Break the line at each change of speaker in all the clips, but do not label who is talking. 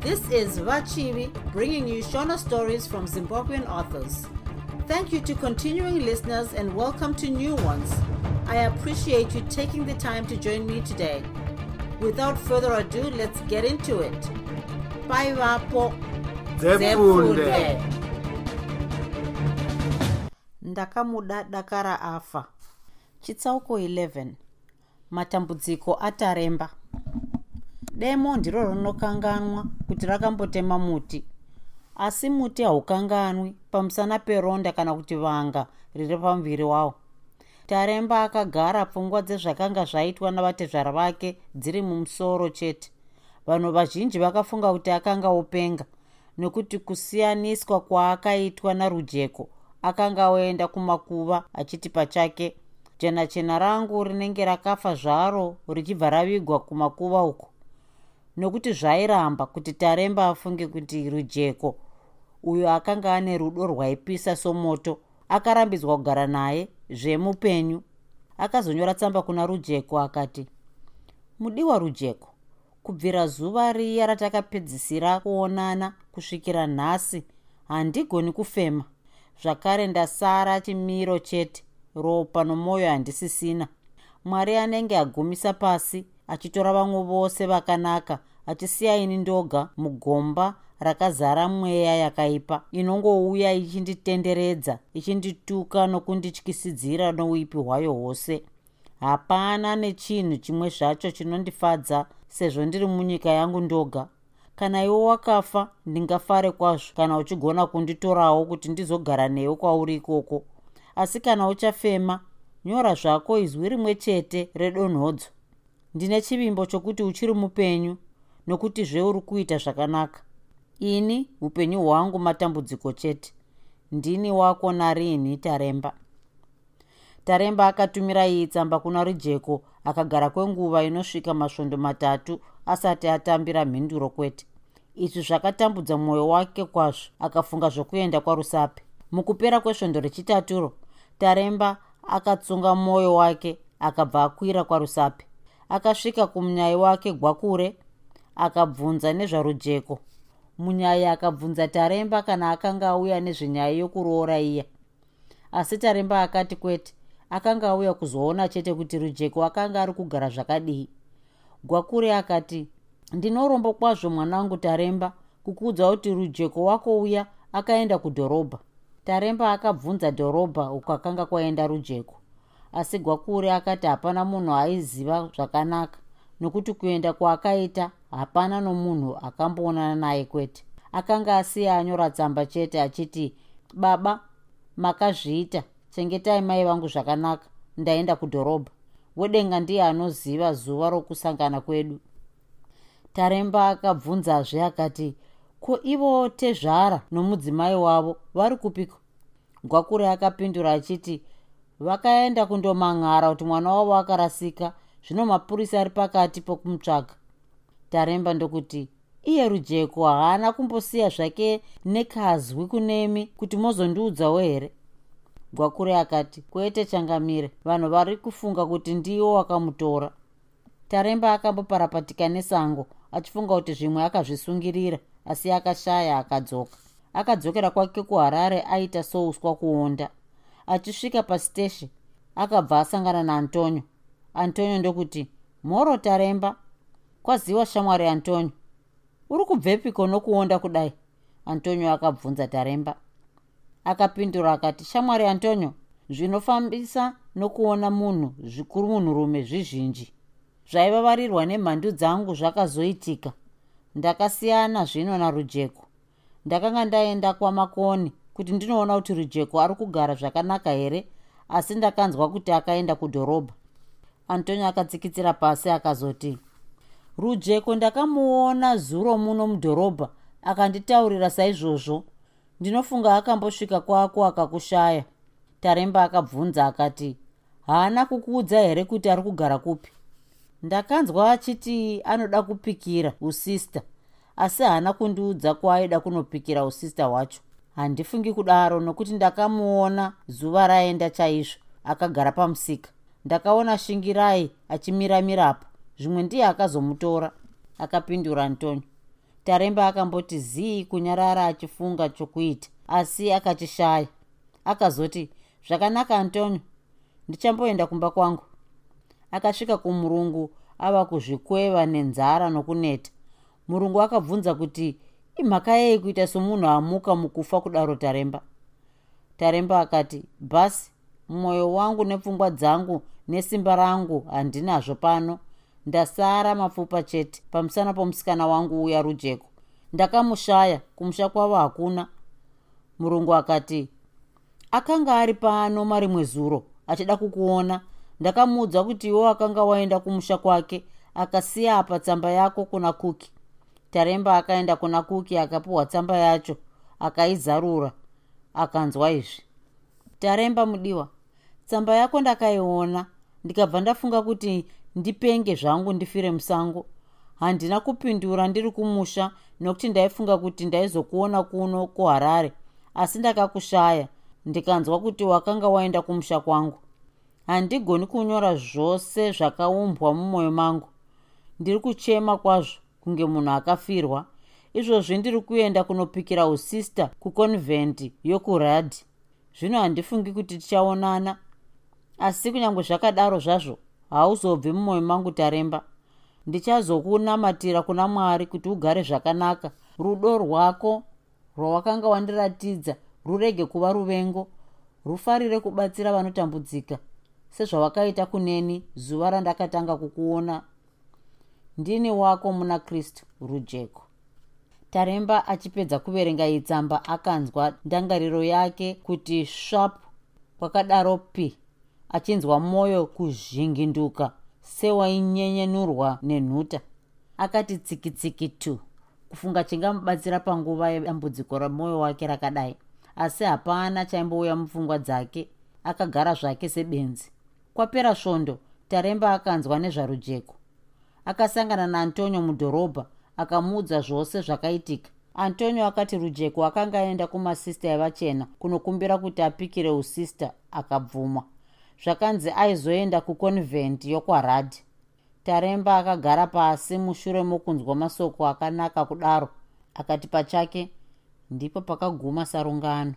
This is Vachivi bringing you Shona stories from Zimbabwean authors. Thank you to continuing listeners and welcome to new ones. I appreciate you taking the time to join me today. Without further ado, let's get into it. Bye, Vapo. ndakamuda dakara afa chitsauko 11 matambudziko ataremba demo ndiro rinokanganwa kuti rakambotema muti. Asi muti haukanganwi pamusana peronda kana kuti vanga riri pamuviri wawo. Taremba akagara pfungwa dzezvakanga zvaitwa navatezvara vake dziri mumusoro chete. Vanhu vazhinji vakafunga kuti akanga openga nekuti kusiyaniswa kwaakaitwa narujeko akanga oenda kumakuva achiti pachake jena chena rangu rinenge rakafa zvaro richibva ravigwa kumakuva uko nokuti zvairamba kuti taremba afunge kuti rujeko uyo akanga ane rudo rwaipisa somoto akarambidzwa kugara naye zvemupenyu. Akazonyora tsamba kuna rujeko akati mudiwa rujeko kubvira zuva riya ratakapedzisira kuonana kusvikira nhasi handigoni kufema. Zvakare ndasara chimiro chete ropa nomwoyo handisisina. Mwari anenge agumisa pasi achitora vamwe vose vakanaka achisiya ini ndoga mugomba rakazara mweya yakaipa inongouya ichinditenderedza ichindituka nokundityisidzira nouipi hwayo hwose. Hapana nechinhu chimwe zvacho chinondifadza sezvo ndiri munyika yangu ndoga. Kana iwe wakafa ndingafare kwazvo. Kana uchigona kunditorawo kuti ndizogara newe kwauri ikoko. Asi kana uchafema nyora zvako izwi rimwe chete redonhodzo. Ndine chivimbo chokuti uchiri mupenyu nokuti zveuri kuita zvakanaka. Ini upenyu hwangu matambudziko chete. Ndini wako narini taremba. Taremba akatumira iyi tsamba kuna rujeko akagara kwenguva inosvika masvondo matatu asati atambira mhinduro kwete. Izvi zvakatambudza mwoyo wake kwazvo akafunga zvokuenda kwarusape. Mukupera kwesvondo rechitaturo taremba akatsunga mwoyo wake akabva akwira kwarusape. Akasvika kumunyai wake gwakure akabvunza nezvarujeko. Munyai akabvunza taremba kana akanga auya nezvenyaya yokuroora iya. Asi taremba akati kwete akanga auya kuzoona chete kuti rujeko akanga ari kugara zvakadii. Gwakure akati ndinorombo kwazvo mwanangu taremba kukuudza kuti rujeko wako uya akaenda kudhorobha. Taremba akabvunza dhorobha uko akanga kwaenda rujeko. Asi gwakure akati hapana munhu aiziva zvakanaka nokuti kuenda kwaakaita hapana nomunhu akamboonana naye kwete. Akanga asiya anyora tsamba chete achiti baba makazviita. Chengetai mai vangu zvakanaka. Ndaenda kudhorobha. Wedenga ndiye anoziva zuva rokusangana kwedu. Taremba akabvunzazve akati ko ivo tezvara nomudzimai wavo? Vari kupiko? Gwakure akapindura achiti vakaenda kundomang'ara kuti mwana wavo akarasika. Zvino mapurisa ari pakati pokumutsvaga taremba ndokuti iye rujeko haana kumbosiya zvake nekazwi kunemi kuti mozondiudzawo here? Gwakure akati kwete changamire vanhu vari kufunga kuti ndiwo wakamutora. Taremba akamboparapatika nesango achifunga kuti zvimwe akazvisungirira asi akashaya akadzoka. Akadzokera kwake kuharare aita souswa kuonda. Achisvika pasiteshi akabva asangana naantonio. Antonio ndokuti mhoro taremba kwaziwa shamwari antonio? Uri kubvepiko nokuonda kudai? Antonio akabvunza taremba. Akapindura akati shamwari antonio zvinofambisa nokuona munhu zvikuru munhurume zvizhinji. Zvaivavarirwa nemhandu dzangu zvakazoitika. Ndakasiyana zvino narujeko. Ndakanga ndaenda kwamakoni kuti ndinoona kuti rujeko ari kugara zvakanaka here asi ndakanzwa kuti akaenda kudhorobha. Antonio akatsikitsira pasi akazoti rujeko ndakamuona zuro muno mudhorobha akanditaurira saizvozvo. Ndinofunga akambosvika kwako akakushaya. Taremba akabvunza akati haana kukuudza here kuti ari kugara kupi? Ndakanzwa achiti anoda kupikira usista asi haana kundiudza kwaaida kunopikira usista hwacho handifungi kudaro nokuti ndakamuona zuva raenda chaizvo akagara pamusika. Ndakaona shingirai achimiramirapo zvimwe ndiye akazomutora akapindura antonio taremba akamboti zii kunyarara achifunga chokuita. Asi akachishaya. Akazoti zvakanaka antonio. Ndichamboenda kumba kwangu. Akasvika kumurungu ava kuzvikweva nenzara nokuneta. Murungu akabvunza kuti imhaka yei kuita somunhu amuka mukufa kudaro taremba? Taremba akati bhasi mwoyo wangu nepfungwa dzangu nesimba rangu handinazvo pano ndasara mapfupa chete pamusana pomusikana wangu uya rujeko. Ndakamushaya kumusha kwavo hakuna. Murungu akati akanga ari pano marimwe zuro achida kukuona. Ndakamuudza kuti iwo akanga waenda kumusha kwake akasiya apa tsamba yako kuna kuki. Taremba akaenda kuna kuki akapiwa tsamba yacho akaizarura. Akanzwa izvi taremba mudiwa tsamba yako ndakaiona. Ndikabva ndafunga kuti ndipenge zvangu ndifire musango. Handina kupindura ndiri kumusha nokuti ndaifunga kuti ndaizokuona kuno kuharare asi ndakakushaya ndikanzwa kuti wakanga waenda kumusha kwangu. Handigoni kunyora zvose zvakaumbwa mumwoyo mangu. Ndiri kuchema kwazvo kunge munhu akafirwa. Izvozvi ndiri kuenda kunopikira usista kuconvendi yokuradhi zvino handifungi kuti tichaonana asi kunyange zvakadaro zvazvo hauzobvi mumwoyo mangu taremba. Ndichazokunamatira kuna mwari kuti ugare zvakanaka. Rudo rwako rwawakanga wandiratidza rurege kuva ruvengo. Rufarire kubatsira vanotambudzika sezvawakaita kuneni zuva randakatanga kukuona. Ndini wako muna kristu rujeko. Taremba achipedza kuverenga itsamba akanzwa ndangariro yake kuti svap kwakadaro pi achinzwa mwoyo kuzhinginduka sewainyenyenurwa nenhuta. Akati tsikitsiki tu kufunga chingamubatsira panguva yedambudziko ramwoyo wake rakadai asi hapana chaimbouya mupfungwa dzake akagara zvake sebenzi. Kwapera svondo taremba akanzwa nezvarujeko. Akasangana naantonio mudhorobha akamuudza zvose zvakaitika. Antonio akati rujeko akanga aenda kumasista evachena kunokumbira kuti apikire usista akabvumwa zvakanzi aizoenda kuconvendi yokwaradhi taremba akagara pasi mushure mokunzwa masoko akanaka kudaro. Akati pachake ndipo pakaguma sarungano.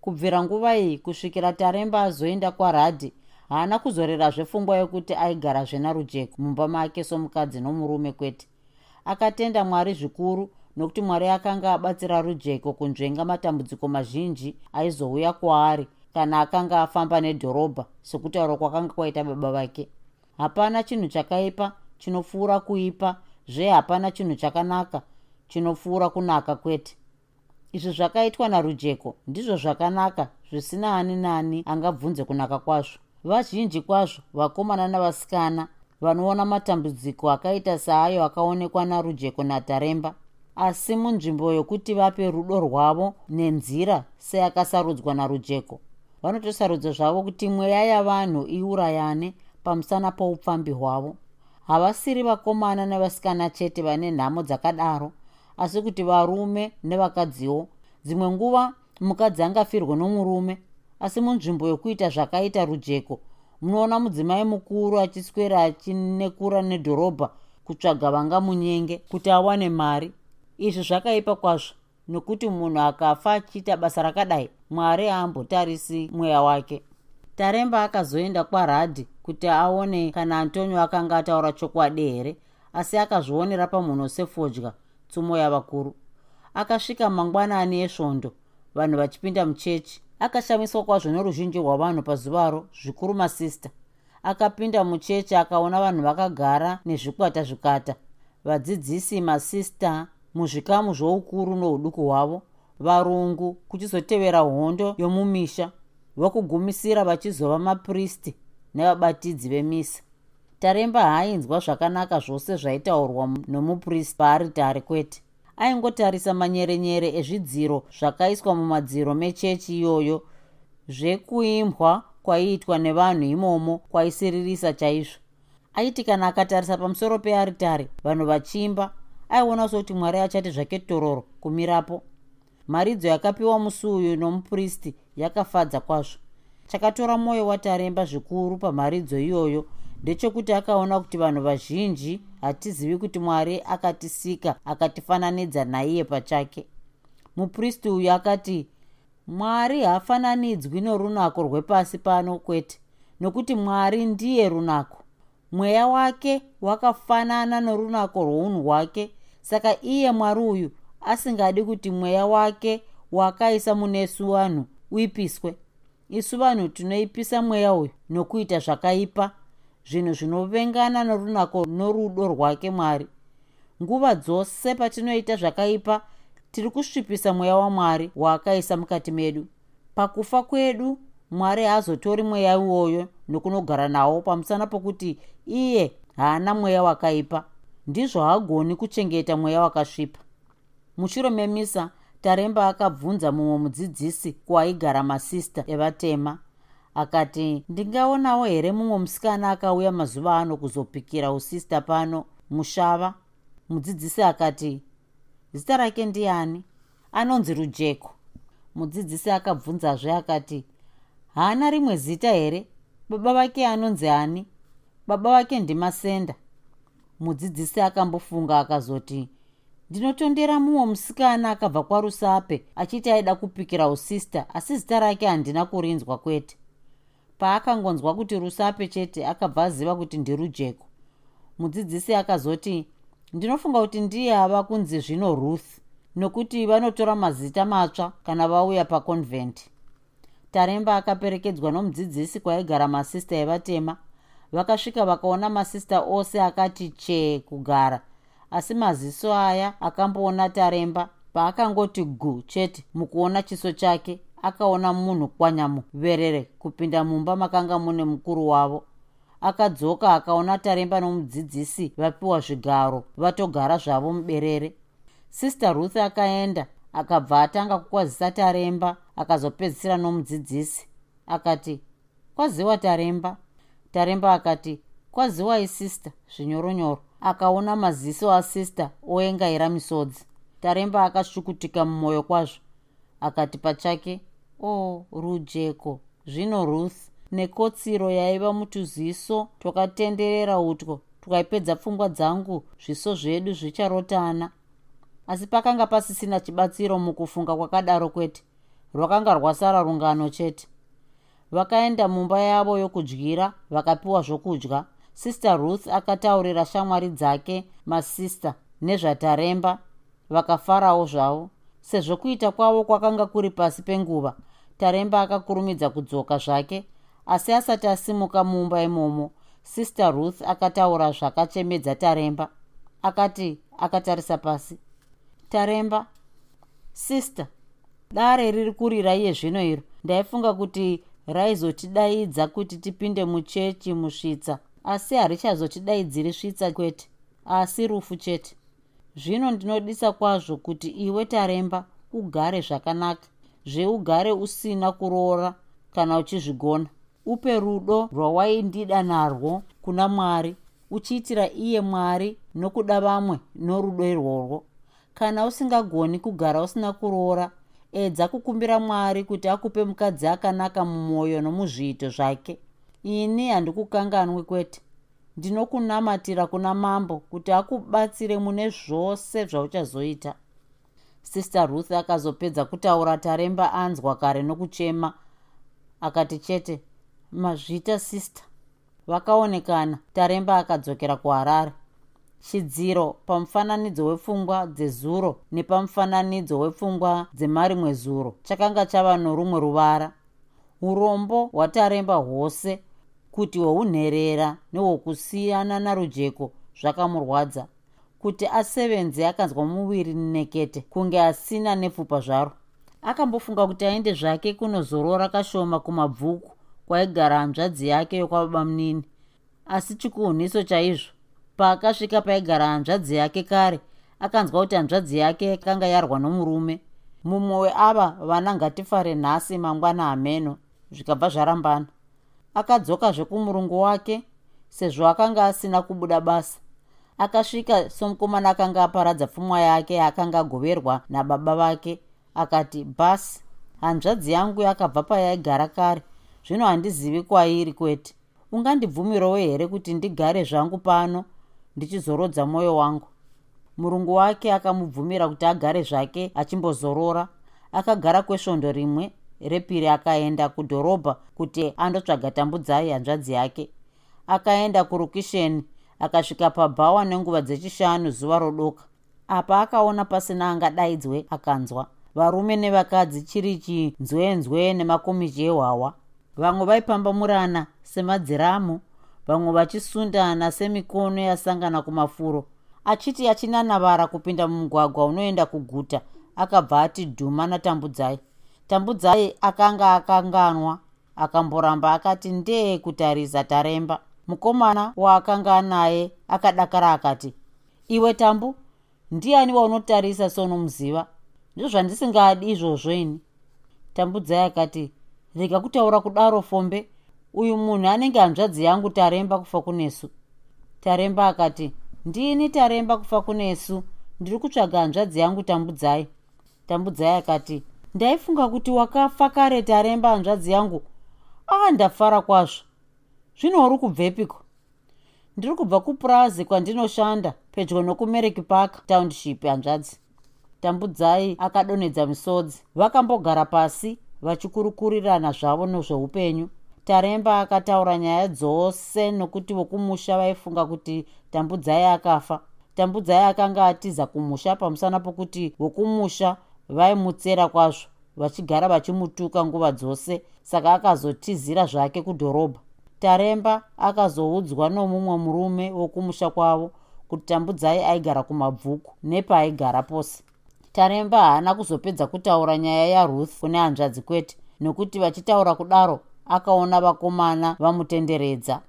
Kubvira nguva iyi kusvikira taremba azoenda kwaradhi haana kuzorerazve pfungwa yokuti aigara zvena rujeko mumba make somukadzi nomurume kwete. Akatenda mwari zvikuru nokuti mwari akanga abatsira rujeko kunzvenga matambudziko mazhinji aizouya kwaari kana akanga afamba nedhorobha sekutaura kwakanga kwaita baba vake. Hapana chinhu chakaipa chinopfuura kuipa zve hapana chinhu chakanaka chinopfuura kunaka kwete. Izvi zvakaitwa narujeko ndizvo zvakanaka zvisina ani nani angabvunze kunaka kwazvo. Vazhinji kwazvo vakomana navasikana vanoona matambudziko akaita saayo akaonekwa narujeko nataremba asi munzvimbo yokuti vape rudo rwavo nenzira seyakasarudzwa narujeko vanotosarudza zvavo kuti mweya yavanhu iurayane pamusana poupfambi hwavo. Havasiri vakomana nevasikana chete vane nhamo dzakadaro asi kuti varume nevakadziwo. Dzimwe nguva mukadzi angafirwe nomurume asi munzvimbo yokuita zvakaita rujeko munoona mudzimai mukuru achiswera achinekura nedhorobha kutsvaga vanga munyenge kuti awane mari. Izvi zvakaipa kwazvo nokuti munhu akafa achiita basa rakadai mwari aambotarisi mweya wake. Taremba akazoenda kwaradhi kuti aone kana antonio akanga ataura chokwadi here asi akazvionera pamunhu sefodya tsumo yavakuru. Akasvika mangwanani esvondo vanhu vachipinda muchechi. Akashamiswa kwazvo noruzhinji rwavanhu pazuvaro zvikuru masista. Akapinda muchechi akaona vanhu vakagara nezvikwata zvikata vadzidzisi masista muzvikamu zvoukuru nouduku hwavo varungu kuchizotevera hondo yomumisha vokugumisira vachizova mapristi nevabatidzi vemisa. Taremba haainzwa zvakanaka zvose zvaitaurwa nomupristi paaritari kwete. Aingotarisa manyerenyere ezvidziro zvakaiswa mumadziro mechechi iyoyo zvekuimbwa kwaiitwa nevanhu imomo kwaisiririsa chaizvo. Aiti kana akatarisa pamusoro pearitari vanhu vachiimba aiona sekuti mwari achati zvake tororo kumirapo. Mharidzo yakapiwa musi uyu nomupristi yakafadza kwazvo. Chakatora mwoyo wataremba zvikuru pamharidzo iyoyo ndechekuti akaona kuti vanhu vazhinji hatizivi kuti mwari akatisika akatifananidza naiye pachake. Mupristi uyu akati mwari haafananidzwi norunako rwepasi pano kwete nokuti mwari ndiye runako. Mweya wake wakafanana norunako rwounhu hwake saka iye mwari uyu asingadi kuti mweya wake wakaisa munesu vanhu uipiswe. Isu vanhu tinoipisa mweya uyu nokuita zvakaipa zvinhu zvinovengana norunako norudo rwake mwari. Nguva dzose patinoita zvakaipa tiri kusvipisa mweya wamwari waakaisa mukati medu. Pakufa kwedu mwari haazotori mweya iwoyo nokunogara nawo pamusana pokuti iye haana mweya wakaipa ndizvo hagoni kuchengeta mweya wakasvipa. Mushure memisa taremba akabvunza mumwe mudzidzisi kuaigara masista evatema akati ndingaonawo here mumwe musikana akauya mazuva ano kuzopikira usista pano mushava? Mudzidzisi akati zita rake ndiani? Anonzi rujeko. Mudzidzisi akabvunzazve akati haana rimwe zita here? Baba vake anonzi ani? Baba vake ndimasenda mudzidzisi akambofunga akazoti ndinotondera mumwe musikana akabva kwarusape achiti aida kupikira usista asi zita rake handina kurinzwa kwete. Paakangonzwa kuti rusape chete akabva aziva kuti ndirujeko mudzidzisi akazoti ndinofunga kuti ndiye ava kunzi zvino ruth nokuti vanotora mazita matsva kana vauya paconvent. Taremba akaperekedzwa nomudzidzisi kwaigara masista evatema vakasvika vakaona masista ose akati chee kugara asi maziso aya akamboona taremba paakangoti gu chete mukuona chiso chake akaona munhu kwanyamuverere kupinda mumba makanga mune mukuru wavo. Akadzoka akaona taremba nomudzidzisi vapiwa zvigaro vatogara zvavo muberere. Sister ruth akaenda akabva atanga kukwazisa taremba akazopedzisira nomudzidzisi. Akati kwaziwa taremba taremba akati kwaziwai sister zvinyoronyoro. Akaona maziso asister oengaira misodzi. Taremba akashukutika mumwoyo kwazvo. Akati pachake o oh, rujeko zvino ruth nekotsiro yaiva mutuziso twakatenderera utwo twaipedza pfungwa dzangu zviso zvedu zvicharotana. Asi pakanga pasisina chibatsiro mukufunga kwakadaro kwete. Rwakanga rwasara rungano chete vakaenda mumba yavo yokudyira vakapiwa zvokudya. Sister ruth akataurira shamwari dzake masista nezvataremba vakafarawo zvavo. Sezvo kuita kwavo kwakanga kuri pasi penguva taremba akakurumidza kudzoka zvake. Asi asati asimuka mumba imomo sister ruth akataura zvakachemedza taremba. Akati akatarisa pasi taremba sister dare riri kurira iye zvino iro. Ndaifunga kuti raizotidaidza kuti tipinde muchechi musvitsa asi harichazotidaidziri svitsa kwete asi rufu chete. Zvino ndinodisa kwazvo kuti iwe taremba ugare zvakanaka. Zveugare usina kuroora kana uchizvigona. Upe rudo rwawaindida narwo kuna mwari uchiitira iye mwari nokuda vamwe norudo irworwo. Kana usingagoni kugara usina kuroora edza kukumbira mwari kuti akupe mukadzi akanaka mumwoyo nomuzviito zvake. Ini handikukanganwi kwete. Ndinokunamatira kuna mambo kuti akubatsire mune zvose zvauchazoita. Sister ruth akazopedza kutaura taremba anzwa kare nokuchema akati chete mazvita sister. Vakaonekana. Taremba akadzokera kuharare chidziro pamufananidzo wepfungwa dzezuro nepamufananidzo wepfungwa dzemarimwe zuro chakanga chava norumwe ruvara. Urombo hwataremba hwose kuti hwounherera nehwokusiyana narujeko zvakamurwadza kuti asevenze akanzwa muviri nekete kunge asina nepfupa zvaro. Akambofunga kuti aende zvake kunozorora kashoma kumabvuku kwaigara hanzvadzi yake yokwababa munini asi chikuhuniso chaizvo paakasvika paigara hanzvadzi yake kare akanzwa kuti hanzvadzi yake yakanga yarwa nomurume. Mumwe weava vana ngatifare nhasi mangwana hameno zvikabva zvarambana. Akadzoka zvekumurungu wake sezvo akanga asina kubuda basa. Akasvika somukomana akanga aparadza pfumwa yake yaakanga agoverwa nababa vake akati bhasi hanzvadzi yangu yakabva payaigara kare. Zvino handizivi kwairi kwete. Ungandibvumirawo here kuti ndigare zvangu pano ndichizorodza mwoyo wangu. Murungu wake akamubvumira kuti agare zvake achimbozorora. Akagara kwesvondo rimwe repiri akaenda kudhorobha kuti andotsvaga tambudzai hanzvadzi yake. Akaenda kurukisheni akasvika pabhawa nenguva dzechishanu zuva rodoka. Apa akaona pasina angadaidzwe akanzwa. Varume nevakadzi chiri chinzwenzwe nemakomichi ehwawa vamwe vaipambamurana semadziramu vamwe vachisundana semikono yasangana kumafuro. Achiti achinanavara kupinda mumugwagwa unoenda kuguta akabva ati dhuma natambudzai. Tambudzai akanga akanganwa akamboramba akati ndee kutarisa taremba. Mukomana waakanga anaye akadakara akati iwe tambu ndiani waunotarisa sonomuziva ndozvandisingadi izvozvo ini. Tambudzai akati rega kutaura kudaro fombe uyu munhu anenge hanzvadzi yangu taremba kufa kunesu. Taremba akati ndini taremba kufa kunesu. Ndiri kutsvaga hanzvadzi yangu tambudzai. Tambudzai akati ndaifunga kuti wakafa kare taremba hanzvadzi yangu? Aa ndafara kwazvo. Zvino uri kubvepiko? Ndiri kubva kupurazi kwandinoshanda pedyo nokumeriki park township hanzvadzi. Tambudzai akadonhedza misodzi. Vakambogara pasi vachikurukurirana zvavo nezveupenyu taremba akataura nyaya dzose nokuti vokumusha vaifunga kuti tambudzai akafa. Tambudzai akanga atiza kumusha pamusana pokuti vokumusha vaimutsera kwazvo vachigara vachimutuka nguva dzose saka akazotizira zvake kudhorobha. Taremba akazoudzwa nomumwe murume wokumusha kwavo kuti tambudzai aigara kumabvuku nepaaigara pose. Taremba haana kuzopedza kutaura nyaya yaruth kune hanzvadzi kwete nokuti vachitaura kudaro akaona vakomana vamutenderedza.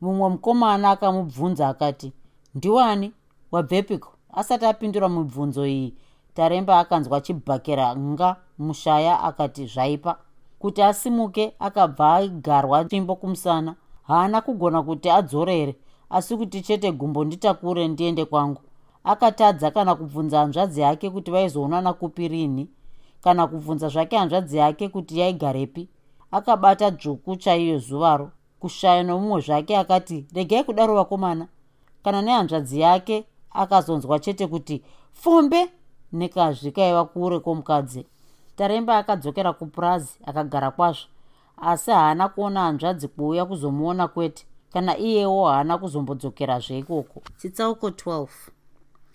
Mumwe mukomana akamubvunza akati ndiwani? Wabvepiko? Asati apindura mibvunzo iyi taremba akanzwa chibhakera nga mushaya akati zvaipa. Kuti asimuke akabva aigarwa tsvimbo kumusana. Haana kugona kuti adzorere asi kuti chete gumbo nditakure ndiende kwangu. Akatadza kana kubvunza hanzvadzi yake kuti vaizoonana kupi rini kana kubvunza zvake hanzvadzi yake kuti yaigarepi akabata dzvuku chaiyo zuvaro. Kushaya nomumwe zvake akati regai kudaro vakomana. Kana nehanzvadzi yake akazonzwa chete kuti fombe nekazvi kaiva kure kwomukadzi. Taremba akadzokera kupurazi akagara kwazvo. Asi haana kuona hanzvadzi kuuya kuzomuona kwete kana iyewo haana kuzombodzokerazve ikoko. Chitsauko 12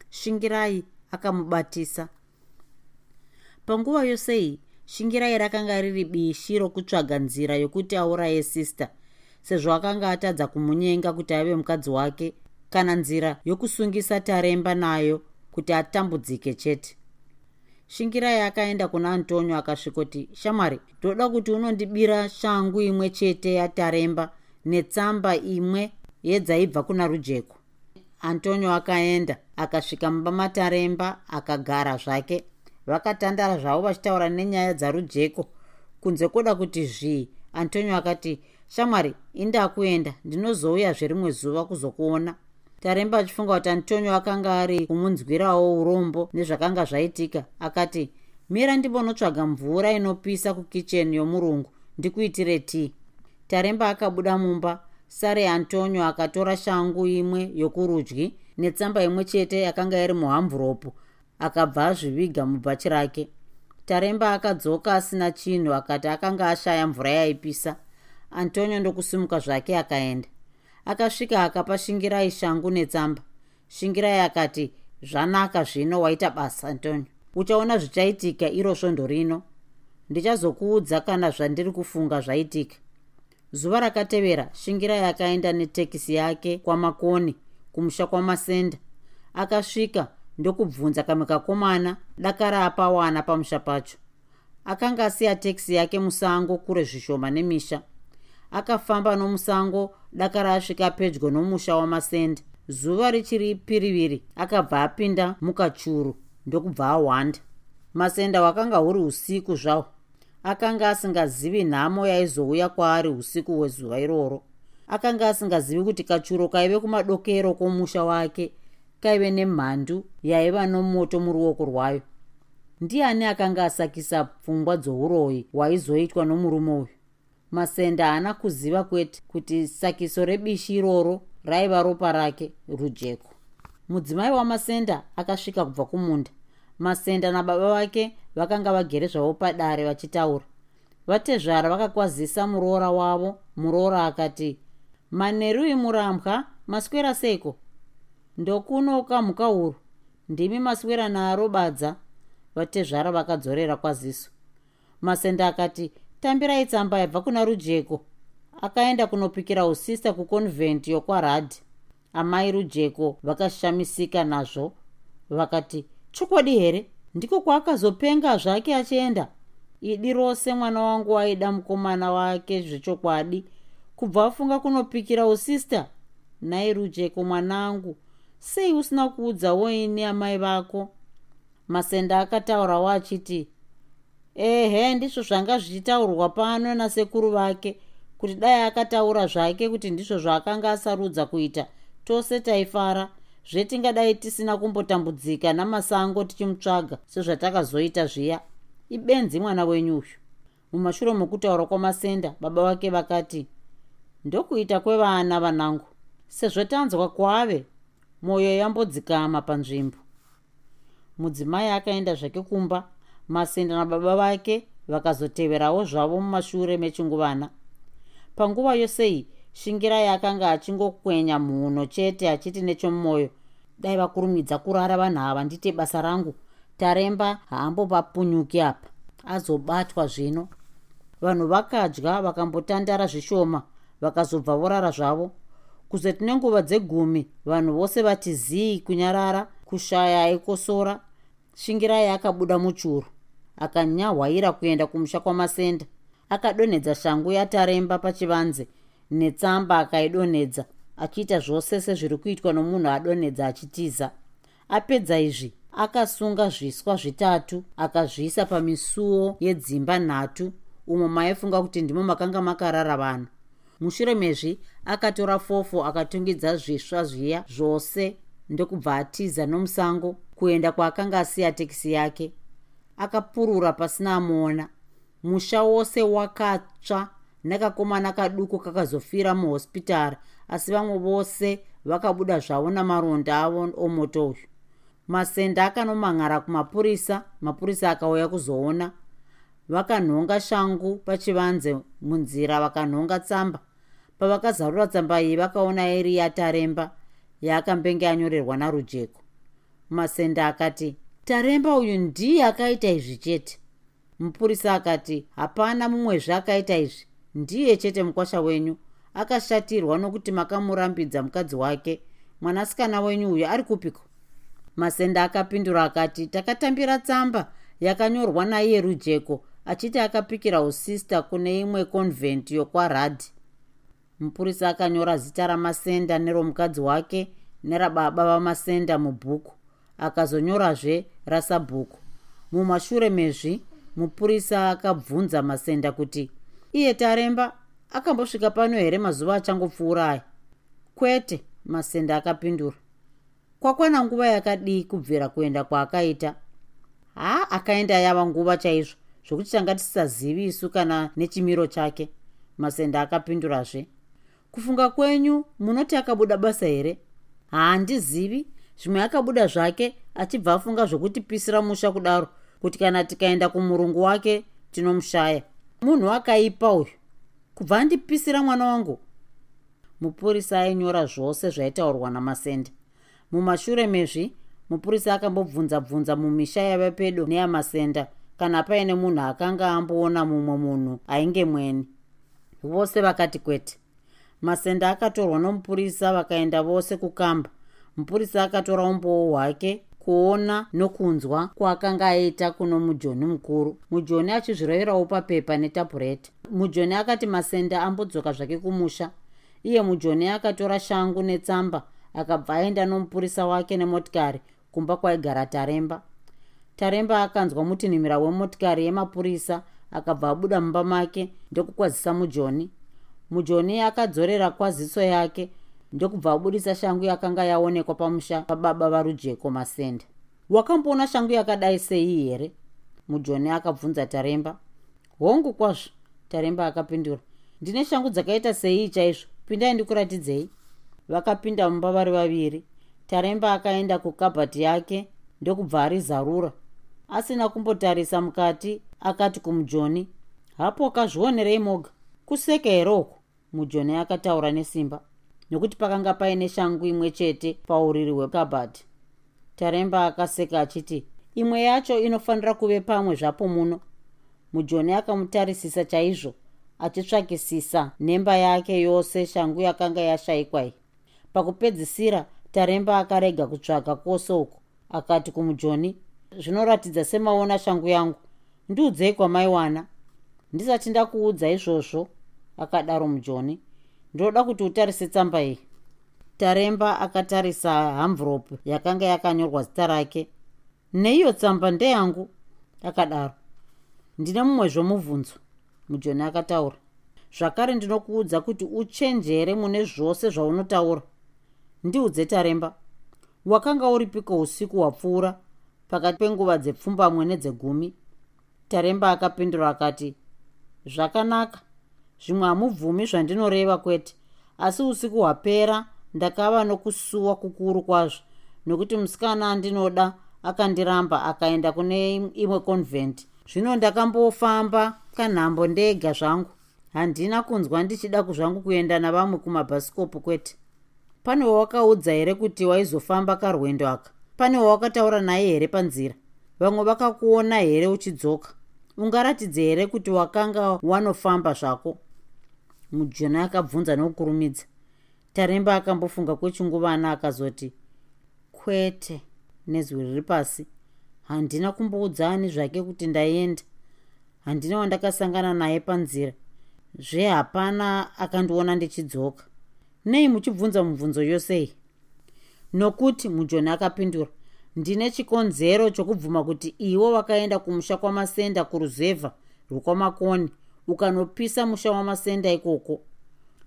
shingirai akamubatisa. Panguva yose iyi shingirai rakanga riri bishi rokutsvaga nzira yokuti auraye sista sezvo akanga atadza kumunyenga kuti ave mukadzi wake kana nzira yokusungisa taremba nayo kuti atambudzike chete. Shingirai akaenda kuna antonio akasvikoti shamwari ndoda kuti unondibira shangu imwe chete yataremba netsamba imwe yedzaibva kuna rujeko. Antonio akaenda akasvika mumba mataremba akagara zvake vakatandara zvavo vachitaura nenyaya dzarujeko kunze kwoda kuti zvii antonio akati shamwari indakuenda ndinozouya zverimwe zuva kuzokuona. Taremba achifunga kuti antonio akanga ari kumunzwirawo urombo nezvakanga zvaitika. Akati mira ndimbonotsvaga mvura inopisa kukicheni yomurungu. Ndikuitire tii? Taremba akabuda mumba. Sare antonio akatora shangu imwe yokurudyi netsamba imwe chete yakanga iri muhamvuropu akabva azviviga mubhachi rake taremba akadzoka asina chinhu akati akanga ashaya mvura yaipisa. Antonio ndokusimuka zvake akaenda. Akasvika akapa shingirai shangu netsamba. Shingirai akati zvanaka zvino waita basa antonio. Uchaona zvichaitika iro svondo rino. Ndichazokuudza kana zvandiri kufunga zvaitika. Zuva rakatevera shingirai akaenda netekisi yake kwamakoni kumusha kwamasenda. Akasvika ndokubvunza kamwe kakomana dakara apawana pamusha pacho. Akanga asiya tekisi yake musango kure zvishoma nemisha. Akafamba nomusango dakara asvika pedyo nomusha wamasenda zuva richiri piriviri akabva apinda mukachuru ndokubva ahwanda. Masenda hwakanga huri usiku zvahwo akanga asingazivi nhamo yaizouya kwaari usiku hwezuva iroro. Akanga asingazivi kuti kachuro kaive kumadokero kwomusha wake kaive nemhandu yaiva nomoto muruoko rwayo. Ndiani akanga asakisa pfungwa dzouroyi hwaizoitwa nomurume uyu? Masenda haana kuziva kwete kuti sakiso rebishi iroro raiva ropa rake rujeko. Mudzimai wamasenda akasvika kubva kumunda. Masenda nababa vake vakanga vagere zvavo padare vachitaura. Vatezvara vakakwazisa muroora wavo. Muroora akati manerui murambwa. Maswera seiko ndokunoka mhuka huru. Ndimi maswera naro badza vatezvara vakadzorera kwaziso. Masenda akati tambirai tsamba yabva kuna rujeko. Akaenda kunopikira usista kuconvent yokwaradhi. Amai rujeko vakashamisika nazvo vakati chokwadi here? Ndiko kwaakazopenga zvake achienda. Idi rose mwana wangu aida mukomana wake zvechokwadi kubva afunga kunopikira usista. Nai rujeko mwanangu sei usina kuudzawo ini amai vako? Masenda akataurawo achiti ehe ndizvo zvanga zvichitaurwa pano nasekuru vake kuti dai akataura zvake kuti ndizvo zvaakanga asarudza kuita. Tose taifara. Zvetingadai tisina kumbotambudzika namasango tichimutsvaga sezvatakazoita zviya. Ibenzi mwana wenyu uyu. Mumashure mokutaura kwamasenda baba vake vakati ndokuita kwevana vanangu. Sezvo tanzwa kwave mwoyo yambodzikama panzvimbo. Mudzimai akaenda zvake kumba. Masenda nababa vake vakazoteverawo zvavo mumashure mechinguvana. Panguva yosei shingirai akanga achingokwenya mhuno chete achiti nechomumwoyo dai vakurumidza kurara vanhu ava ndite basa rangu. Taremba haambopapunyuki apa. Azobatwa zvino. Vanhu vakadya vakambotandara zvishoma vakazobva vorara zvavo kuzoti nenguva dzegumi vanhu vose vati zii kunyarara kushaya aikosora shingirai akabuda muchuru akanyahwaira kuenda kumusha kwamasenda. Akadonhedza shangu yataremba pachivanze netsamba akaidonhedza achiita zvose sezviri kuitwa nomunhu adonhedza achitiza. Apedza izvi akasunga zviswa zvitatu akazviisa pamisuo yedzimba nhatu. Umo maifunga kuti ndimo makanga makarara vanhu mushure mezvi akatora fofo akatungidza zvisva zviya zvose ndokubva atiza nomusango kuenda kwaakanga asiya tekisi yake. Akapurura pasina amuona. Musha wose wakatsva nekakomana kaduku kakazofira muhospitari asi vamwe vose vakabuda zvavo namaronda avo omoto uyu. Masenda akanomang'ara kumapurisa mapurisa akauya kuzoona. Vakanhonga shangu pachivanze munzira vakanhonga tsamba pavakazarura tsamba iyi vakaona iri yataremba yaakambenge anyorerwa narujeko. Masenda akati taremba uyu ndiye akaita izvi chete. Mupurisa akati hapana mumwezve akaita izvi ndiye chete mukwasha wenyu. Akashatirwa nokuti makamurambidza mukadzi wake mwanasikana wenyu uyu ari kupiko? Masenda akapindura akati takatambira tsamba yakanyorwa naiye rujeko achiti akapikira usista kune imwe convent yokwaradhi mupurisa akanyora zita ramasenda neromukadzi wake nerababa vamasenda mubhuku. Akazonyorazve rasabhuku. Mumashure mezvi mupurisa akabvunza masenda kuti iye taremba akambosvika pano here mazuva achangopfuura aya? Kwete masenda akapindura. Kwakwana nguva yakadii kubvira kuenda kwaakaita? Ha akaenda yava nguva chaizvo zvokuti tanga tisisazivi isu kana nechimiro chake masenda akapindurazve kufunga kwenyu munoti akabuda basa here? Haandizivi zvimwe akabuda zvake achibva afunga zvokutipisira musha kudaro kuti kana tikaenda kumurungu wake tinomushaya. Munhu akaipa uyu. Kubva andipisira mwana wangu. Mupurisa ainyora zvose zvaitaurwa namasenda mumashure mezvi mupurisa akambobvunza bvunza mumisha yava pedo neyamasenda kana paine munhu akanga amboona mumwe munhu ainge mweni vose vakati kwete masenda akatorwa nomupurisa vakaenda vose kukamba. Mupurisa akatora umboo hwake kuona nokunzwa kwaakanga aita kuno mujoni mukuru. Mujoni achizvireverawo papepa netapureta mujoni akati masenda ambodzoka zvake kumusha iye mujoni akatora shangu netsamba akabva aenda nomupurisa wake nemotikari kumba kwaigara taremba. Taremba akanzwa mutinhimira wemotikari yemapurisa akabva abuda mumba make ndokukwazisa mujoni mujoni akadzorera kwaziso yake ndokubva abudisa shangu yakanga yaonekwa pamusha pababa varujeko masenda wakamboona shangu yakadai sei here? Mujoni akabvunza taremba. Hongu kwazvo taremba akapindura. Ndine shangu dzakaita sei chaizvo? Pindai ndikuratidzei. Vakapinda mumba vari vaviri. Taremba akaenda kukabhati yake ndokubva arizarura. Asina kumbotarisa mukati akati kumujoni hapo kazvionerei moga. Kuseka here uku mujoni akataura nesimba nokuti pakanga paine shangu imwe chete pauriri hwekabhati taremba akaseka achiti imwe yacho inofanira kuve pamwe zvapo muno. Mujoni akamutarisisa chaizvo achitsvakisisa nhemba yake yose shangu yakanga yashayikwai pakupedzisira taremba akarega kutsvaga kwose uku. Akati kumujoni zvinoratidza semaona shangu yangu. Ndiudzei kwamaiwana. Ndisati ndakuudza izvozvo akadaro mujoni. Ndoda kuti utarise tsamba iyi. Taremba akatarisa hamvuropu yakanga yakanyorwa zita rake. Neiyo tsamba ndeyangu akadaro. Ndine mumwe zvomubvunzo mujoni akataura. Zvakare ndinokuudza kuti uchenjere mune zvose zvaunotaura. Ndiudze taremba. Wakanga uripiko usiku hwapfuura pakati penguva dzepfumbamwe nedzegumi? Taremba akapindura akati zvakanaka zvimwe hamubvumi zvandinoreva kwete. Asi usiku hwapera ndakava nokusuwa kukuru kwazvo nokuti musikana andinoda akandiramba akaenda kune imwe convent. Zvino ndakambofamba kanhambo ndega zvangu. Handina kunzwa ndichida kuzvangu kuenda navamwe kumabhasikopu kwete. Pane wawakaudza here kuti waizofamba karwendo aka? Pane wawakataura naye here panzira? Vamwe vakakuona here uchidzoka? Ungaratidze here kuti wakanga wanofamba zvako mujoni akabvunza nokukurumidza taremba akambofunga kwechinguvana akazoti kwete nezwi riri pasi. Handina kumboudza ani zvake kuti ndaenda. Handina wandakasangana naye panzira. Zvehapana akandiona ndichidzoka nei muchibvunza mubvunzo yosei nokuti mujoni akapindura ndine chikonzero chokubvuma kuti iwo wakaenda kumusha kwamasenda kuruzevha rwekwamakoni ukanopisa musha wamasenda ikoko.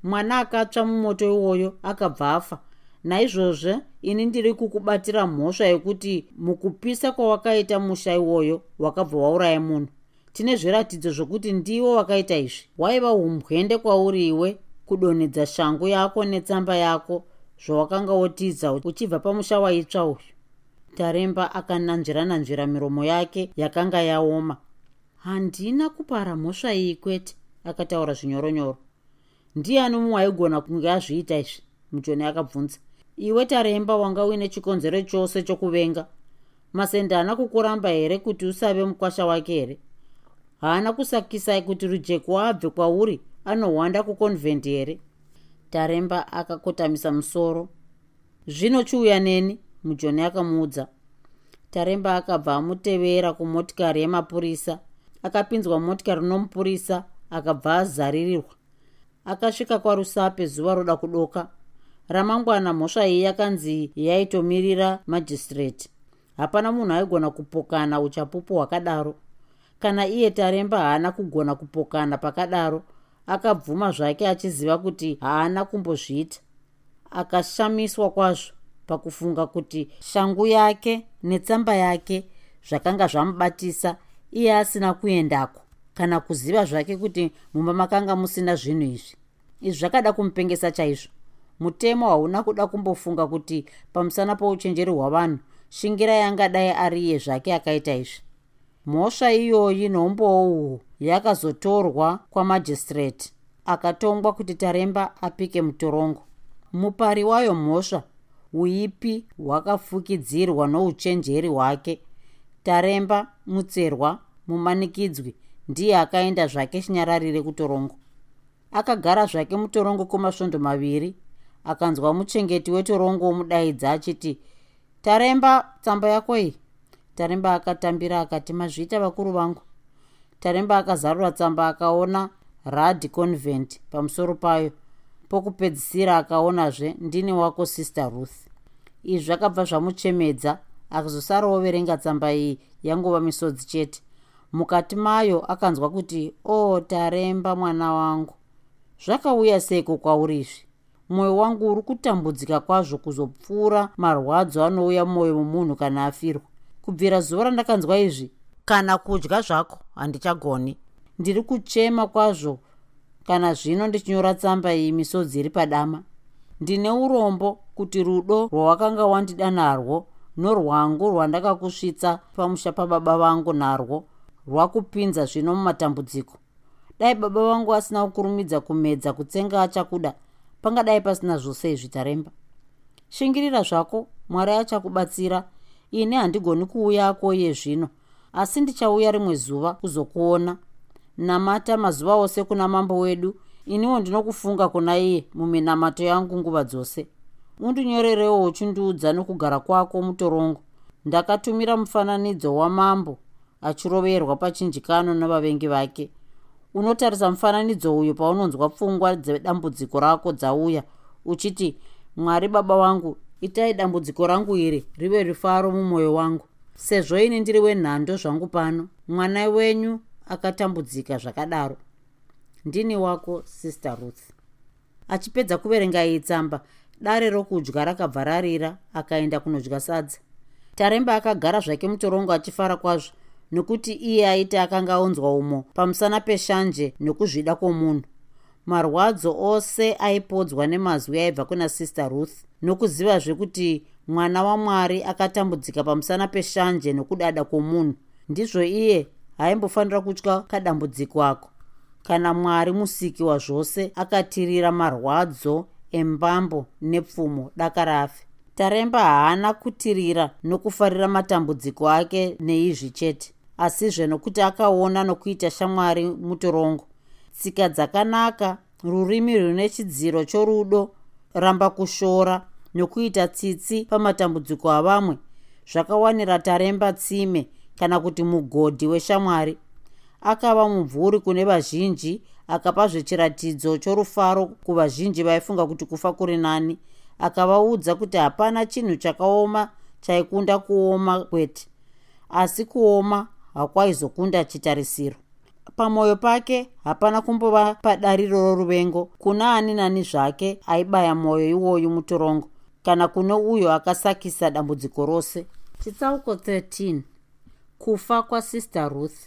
Mwana akatsva mumoto iwoyo akabva afa. Naizvozvo ini ndiri kukubatira mhosva yekuti mukupisa kwawakaita musha iwoyo wakabva wauraya munhu. Tine zviratidzo zvokuti ndiwo wakaita izvi. Waiva umbwende kwauri iwe kudonhedza shangu yako netsamba yako zvawakanga wotiza uchibva pamusha waitsva uyu. Taremba akananzvira nanzvira miromo yake yakanga yaoma handina kupara mhosva iyi kwete akataura zvinyoronyoro. Ndiani mumwe aigona kunge azviita izvi? Mujoni akabvunza. Iwe taremba wanga uine chikonzero chose chokuvenga. Masende haana kukuramba here kuti usave mukwasha wake here? Haana kusakisai kuti rujeko abve kwauri anohwanda kuconvendi here? Taremba akakotamisa musoro. Zvino chiuya neni? Mujoni akamuudza. Taremba akabva amutevera kumotikari yemapurisa akapinzwa motikari nomupurisa akabva azaririrwa. Akasvika kwarusape zuva roda kudoka. Ramangwana mhosva iyi yakanzi yaitomirira majistreti hapana munhu aigona kupokana uchapupu hwakadaro. Kana iye taremba haana kugona kupokana pakadaro akabvuma zvake achiziva kuti haana kumbozviita. Akashamiswa kwazvo pakufunga kuti shangu yake netsamba yake zvakanga zvamubatisa iye asina kuendako kana kuziva zvake kuti mumba makanga musina zvinhu izvi. Izvi zvakada kumupengesa chaizvo. Mutemo hauna kuda kumbofunga kuti pamusana pouchenjeri hwavanhu shingirai angadai ari iye zvake akaita izvi. Mhosva iyoyi nombouhu yakazotorwa kwamajistreti akatongwa kuti taremba apike mutorongo. Mupari wayo mhosva uipi hwakafukidzirwa nouchenjeri hwake. Taremba mutserwa mumanikidzwi ndiye akaenda zvake chinyararire kutorongo. Akagara zvake mutorongo kwemasvondo maviri akanzwa muchengeti wetorongo womudaidza achiti taremba tsamba yako iyi. Taremba akatambira akati mazviita vakuru vangu. Taremba akazarura tsamba akaona rad convent pamusoro payo. Pokupedzisira akaonazve ndini wako sister ruth. Izvi zvakabva zvamuchemedza akazosara overenga tsamba iyi yangova misodzi chete mukati mayo akanzwa kuti o oh, taremba mwana wangu. Zvakauya seiko kwauri izvi? Mwoyo wangu uri kutambudzika kwazvo kuzopfuura marwadzo anouya mumwoyo mumunhu kana afirwa. Kubvira zuva randakanzwa izvi kana kudya zvako handichagoni. Ndiri kuchema kwazvo kana zvino ndichinyora tsamba iyi misodzi iri padama. Ndine urombo kuti rudo rwawakanga wandida narwo norwangu rwandakakusvitsa pamusha pababa vangu narwo rwakupinza zvino mumatambudziko. Dai baba vangu asina kukurumidza kumedza kutsenga achakuda pangadai pasina zvose izvi taremba shingirira zvako mwari achakubatsira. Ini handigoni kuuyako iye zvino asi ndichauya rimwe zuva kuzokuona. Namata mazuva ose kuna mambo wedu iniwo ndinokufunga kuna iye muminamato yangu nguva dzose. Undinyorerewo uchindiudza nokugara kwako mutorongo. Ndakatumira mufananidzo wamambo achiroverwa pachinjikano navavengi vake. Unotarisa mufananidzo uyu paunonzwa pfungwa dzedambudziko rako dzauya uchiti mwari baba vangu itai dambudziko rangu iri rive rifaro mumwoyo wangu. Sezvo ini ndiri wenhando zvangu pano mwana wenyu akatambudzika zvakadaro. Ndini wako sister ruth. Achipedza kuverenga iyi tsamba dare rokudya rakabva rarira akaenda kunodya sadza. Taremba akagara zvake mutorongo achifara kwazvo nokuti iye aiti akanga aunzwa umo pamusana peshanje nokuzvida kwomunhu. Marwadzo ose aipodzwa nemazwi aibva kuna sister ruth nokuzivazve kuti mwana wamwari akatambudzika pamusana peshanje nokudada kwomunhu. Ndizvo iye haimbofanira kutya kadambudziko ako. Kana mwari musiki wazvose akatirira marwadzo embambo nepfumo daka rafe. Taremba haana kutirira nokufarira matambudziko ake neizvi chete asizve nokuti akaona nokuita shamwari mutorongo. Tsika dzakanaka rurimi rune chidziro chorudo ramba kushora nokuita tsitsi pamatambudziko avamwe. Zvakawanira taremba tsime kana kuti mugodhi weshamwari. Akava mubvuri kune vazhinji akapazve chiratidzo chorufaro kuvazhinji vaifunga kuti kufa kuri nani. Akavaudza kuti hapana chinhu chakaoma chaikunda kuoma kwete. Asi kuoma hakwaizokunda chitarisiro pamwoyo pake hapana kumbova padariro roruvengo. Kuna ani nani zvake aibaya mwoyo iwoyu mutorongo? Kana kune uyo akasakisa dambudziko rose? Chitsauko 13 kufa kwasister ruth.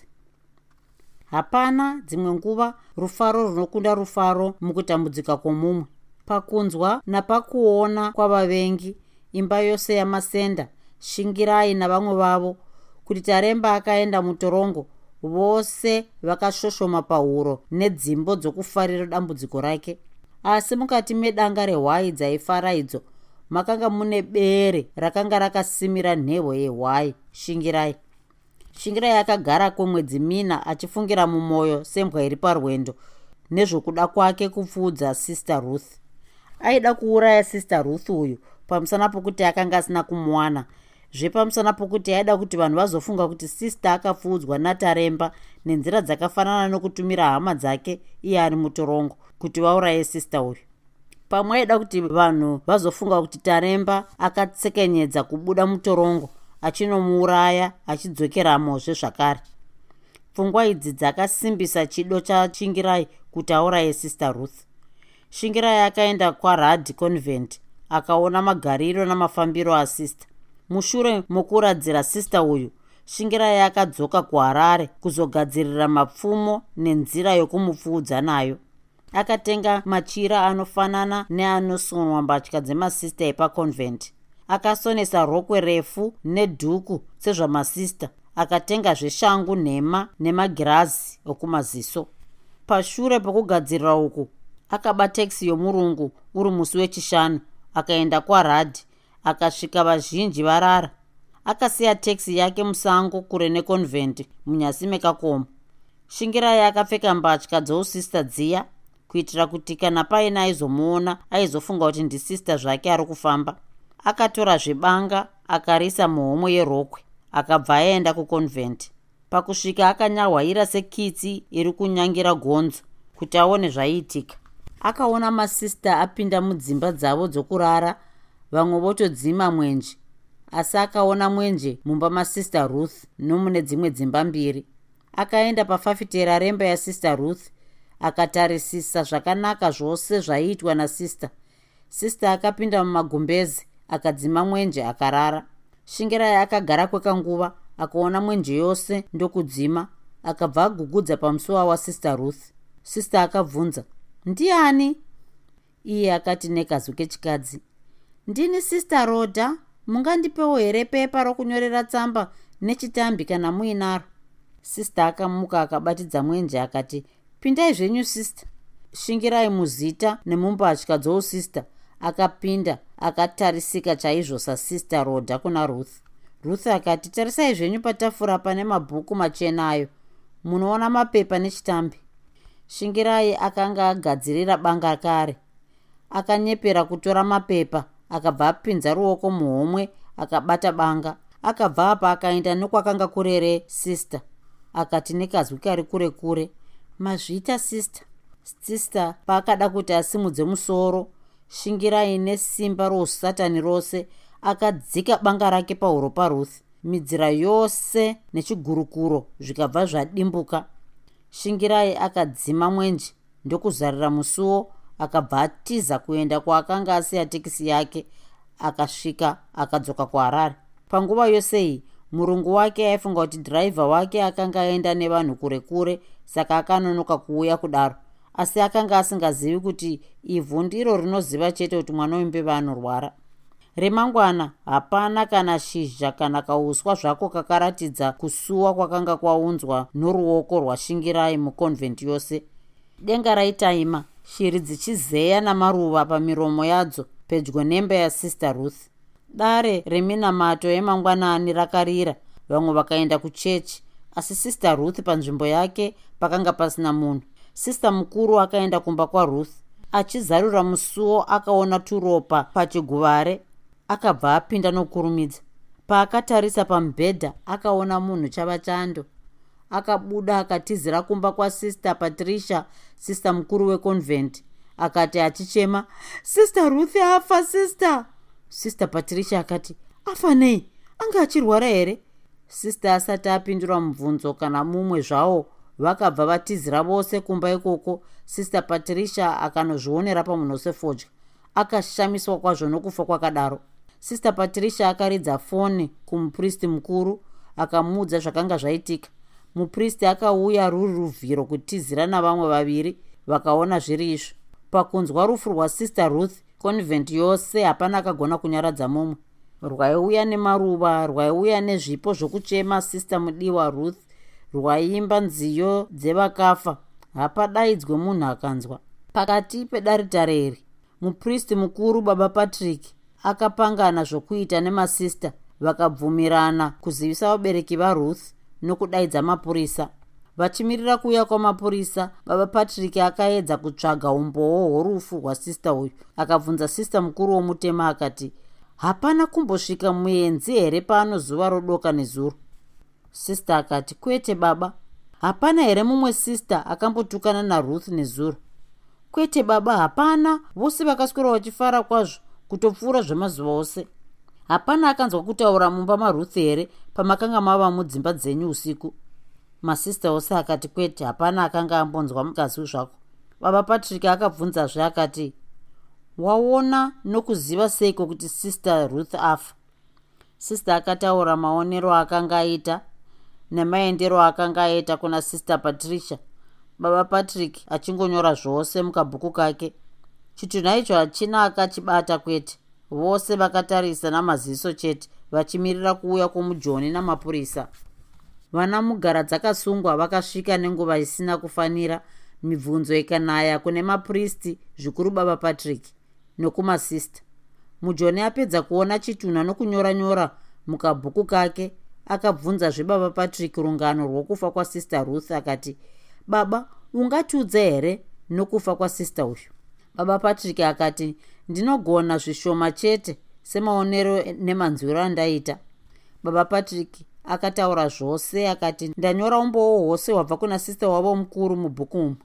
Hapana dzimwe nguva rufaro runokunda rufaro mukutambudzika kwomumwe. Pakunzwa napakuona kwavavengi imba yose yamasenda shingirai navamwe vavo kuti taremba akaenda mutorongo vose vakashoshoma pahuro nedzimbo dzokufarira dambudziko rake. Asi mukati medanga rehwai dzaifara idzo makanga mune bere rakanga rakasimira nhevo yehwai shingirai. Shingirai akagara kwemwedzi mina achifungira mumwoyo sembwa iri parwendo nezvokuda kwake kupfuudza sister ruth. Aida kuuraya sister ruth uyu pamusana pokuti akanga asina kumuwana zvepamusana pokuti aida kuti vanhu vazofunga kuti sister akapfuudzwa nataremba nenzira dzakafanana nokutumira hama dzake iye ari mutorongo kuti vauraye sister uyu. Pamwe aida kuti vanhu vazofunga kuti taremba akatsekenyedza kubuda mutorongo achinomuuraya achidzokeramozve zvakare. Pfungwa idzi dzakasimbisa chido chachingirai kuti auraye sister ruth. Shingirai akaenda kwaradhi convent akaona magariro namafambiro asister mushure mokuradzira sister uyu shingirai akadzoka kuharare kuzogadzirira mapfumo nenzira yokumupfuudza nayo. Akatenga machira anofanana neanosonwa mbatya dzemasista epaconvent. Akasonesa rokwe refu nedhuku sezvamasista akatenga zveshangu nhema nemagirazi okumaziso. Pashure pokugadzirira uku akaba teksi yomurungu uri musi wechishanu akaenda kwaradhi akasvika vazhinji varara. Akasiya teksi yake musango kure neconvent munyasi mekakomo. Shingirai akapfeka mbatya dzousista dziya kuitira kuti kana paine aizomuona aizofunga kuti ndisista zvake ari kufamba. Akatora zvebanga akarisa muhomwe yerokwe akabva aenda kuconvent. Pakusvika akanyahwaira sekitsi iri kunyangira gonzo kuti aone zvaiitika. Akaona masista apinda mudzimba dzavo dzokurara vamwe votodzima mwenje asi akaona mwenje mumba masister ruth nomune dzimwe dzimba mbiri. Akaenda pafafitera remba yasister ruth akatarisisa zvakanaka zvose zvaiitwa nasister. Sister akapinda mumagumbezi akadzima mwenje akarara. Shingirai akagara kwekanguva akaona mwenje yose ndokudzima akabva agugudza pamusuwa wasister ruth. Sista akabvunza ndiani? Iye akati nekazwi kechikadzi ndini sista roda mungandipewo here pepa rokunyorera tsamba nechitambi kana muinaro? Sista akamuka akabatidza mwenje akati pindai zvenyu sista shingirai muzita nemumbatya dzousista akapinda akatarisika chaizvo sasista roda kuna ruth. Ruth akati tarisai zvenyu patafura pane mabhuku machena ayo munoona mapepa nechitambi. Shingirai akanga agadzirira banga kare akanyepera kutora mapepa akabva apinza ruoko muhomwe akabata banga. Akabva apa akaenda nekwakanga kurere sister. Akati nekazwi kari kure kure mazvita sister. Sister paakada kuti asimudze musoro shingirai nesimba rousatani rose akadzika banga rake pahuro paruth. Midzira yose nechigurukuro zvikabva zvadimbuka. Shingirai akadzima mwenje ndokuzarira musuwo akabva atiza kuenda kwaakanga asiya tekisi yake akasvika akadzoka kuharare. Panguva yose iyi murungu wake aifunga kuti dhiraivha wake akanga aenda nevanhu kure kure saka akanonoka kuuya kudaro. Asi akanga asingazivi kuti ivhu ndiro rinoziva chete kuti mwana wembeva anorwara remangwana hapana kana shizha kana kauswa zvako kakaratidza kusuwa kwakanga kwaunzwa noruoko rwashingirai muconvent yose. Denga raitaima shiri dzichizeya namaruva pamiromo yadzo pedyo nemba yasister ruth. Dare reminamato yemangwanani rakarira. Vamwe vakaenda kuchechi asi sister ruth panzvimbo yake pakanga pasina munhu. Sister mukuru akaenda kumba kwaruth achizarura musuwo akaona turopa pachiguvare akabva apinda nokurumidza. Paakatarisa pamubhedha akaona munhu chava chando akabuda akatizira kumba kwasister patricia sister mukuru weconvent. Akati achichema sister ruth afa sister. Sister patricia akati afa nei? Anga achirwara here? Sister asati apindura mubvunzo kana mumwe zvawo vakabva vatizira vose kumba ikoko sister patricia akanozvionera pamunhu sefodya akashamiswa kwazvo nokufa kwakadaro. Sister patricia akaridza foni kumupristi mukuru akamuudza zvakanga zvaitika mupristi akauya ruri ruvhiro kutizira navamwe vaviri vakaona zviri izvo. Pakunzwa rufu rwasister ruth convent yose hapana akagona kunyaradza mumwe. Rwaiuya nemaruva rwaiuya nezvipo zvokuchema sister mudiwa ruth rwaimba nziyo dzevakafa. Hapadaidzwe munhu akanzwa. Pakati pedaritare iri mupristi mukuru baba patrick akapangana zvokuita nemasista vakabvumirana kuzivisa vabereki varuth nokudaidza mapurisa. Vachimirira kuuya kwamapurisa baba patrick akaedza kutsvaga umbowo hworufu hwasista uyu. Akabvunza sista mukuru womutema akati hapana kumbosvika muenzi here pano zuva rodoka nezuro? Sista akati kwete baba. Hapana here mumwe sista akambotukana naruth nezuro? Kwete baba hapana. Vose vakaswera vachifara kwazvo kutopfuura zvemazuva ose hapana akanzwa kutaura mumba maruth here pamakanga mava mudzimba dzenyu usiku? Masista ose akati kwete hapana akanga ambonzwa mukazwi zvako. Baba patrick akabvunzazve akati waona nokuziva seiko kuti sister ruth afa? Sister akataura maonero akanga aita nemaendero akanga aita kuna sister patricia. Baba patrick achingonyora zvose mukabhuku kake. Chitunha icho hachina akachibata kwete vose vakatarisa namaziso chete vachimirira kuuya kwomujoni namapurisa. Vana mugara dzakasungwa vakasvika nenguva isina kufanira mibvunzo ikanaya kune mapristi zvikuru baba patrick nokumasista. Mujoni apedza kuona chitunha nokunyora nyora mukabhuku kake akabvunza zvebaba patrick rungano rwokufa kwasister ruth akati baba ungatiudza here nokufa kwasister uyu? Baba patrick akati ndinogona zvishoma chete semaonero nemanzwiro andaita. Baba patrick akataura zvose akati ndanyora umbowo hwose hwabva kuna sista wavo mukuru mubhuku umu.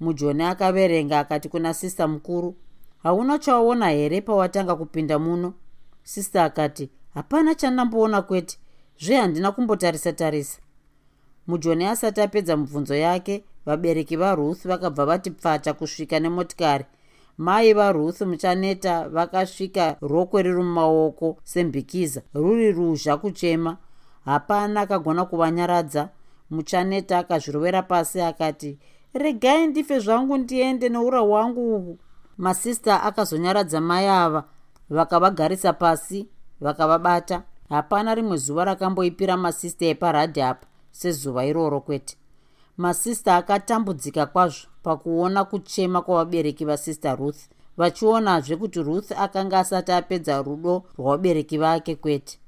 Mujoni akaverenga akati kuna sista mukuru hauna chaona here pawatanga kupinda muno? Sista akati hapana chandamboona kwete. Zve handina kumbotarisa tarisa mujoni asati apedza mibvunzo yake vabereki varuth vakabva vati pfata kusvika nemotikari mai varuth muchaneta vakasvika rokwe riri mumaoko sembikiza ruri ruzha kuchema. Hapana akagona kuvanyaradza. Muchaneta akazvirovera pasi akati regai ndife zvangu ndiende neura hwangu uhu. Masista akazonyaradza mai ava vakavagarisa pasi vakavabata. Hapana rimwe zuva rakamboipira masista eparadhi apa sezuva iroro kwete masista akatambudzika kwazvo pakuona kuchema kwavabereki vasista ruth vachionazve kuti ruth akanga asati apedza rudo rwavabereki vake kwete.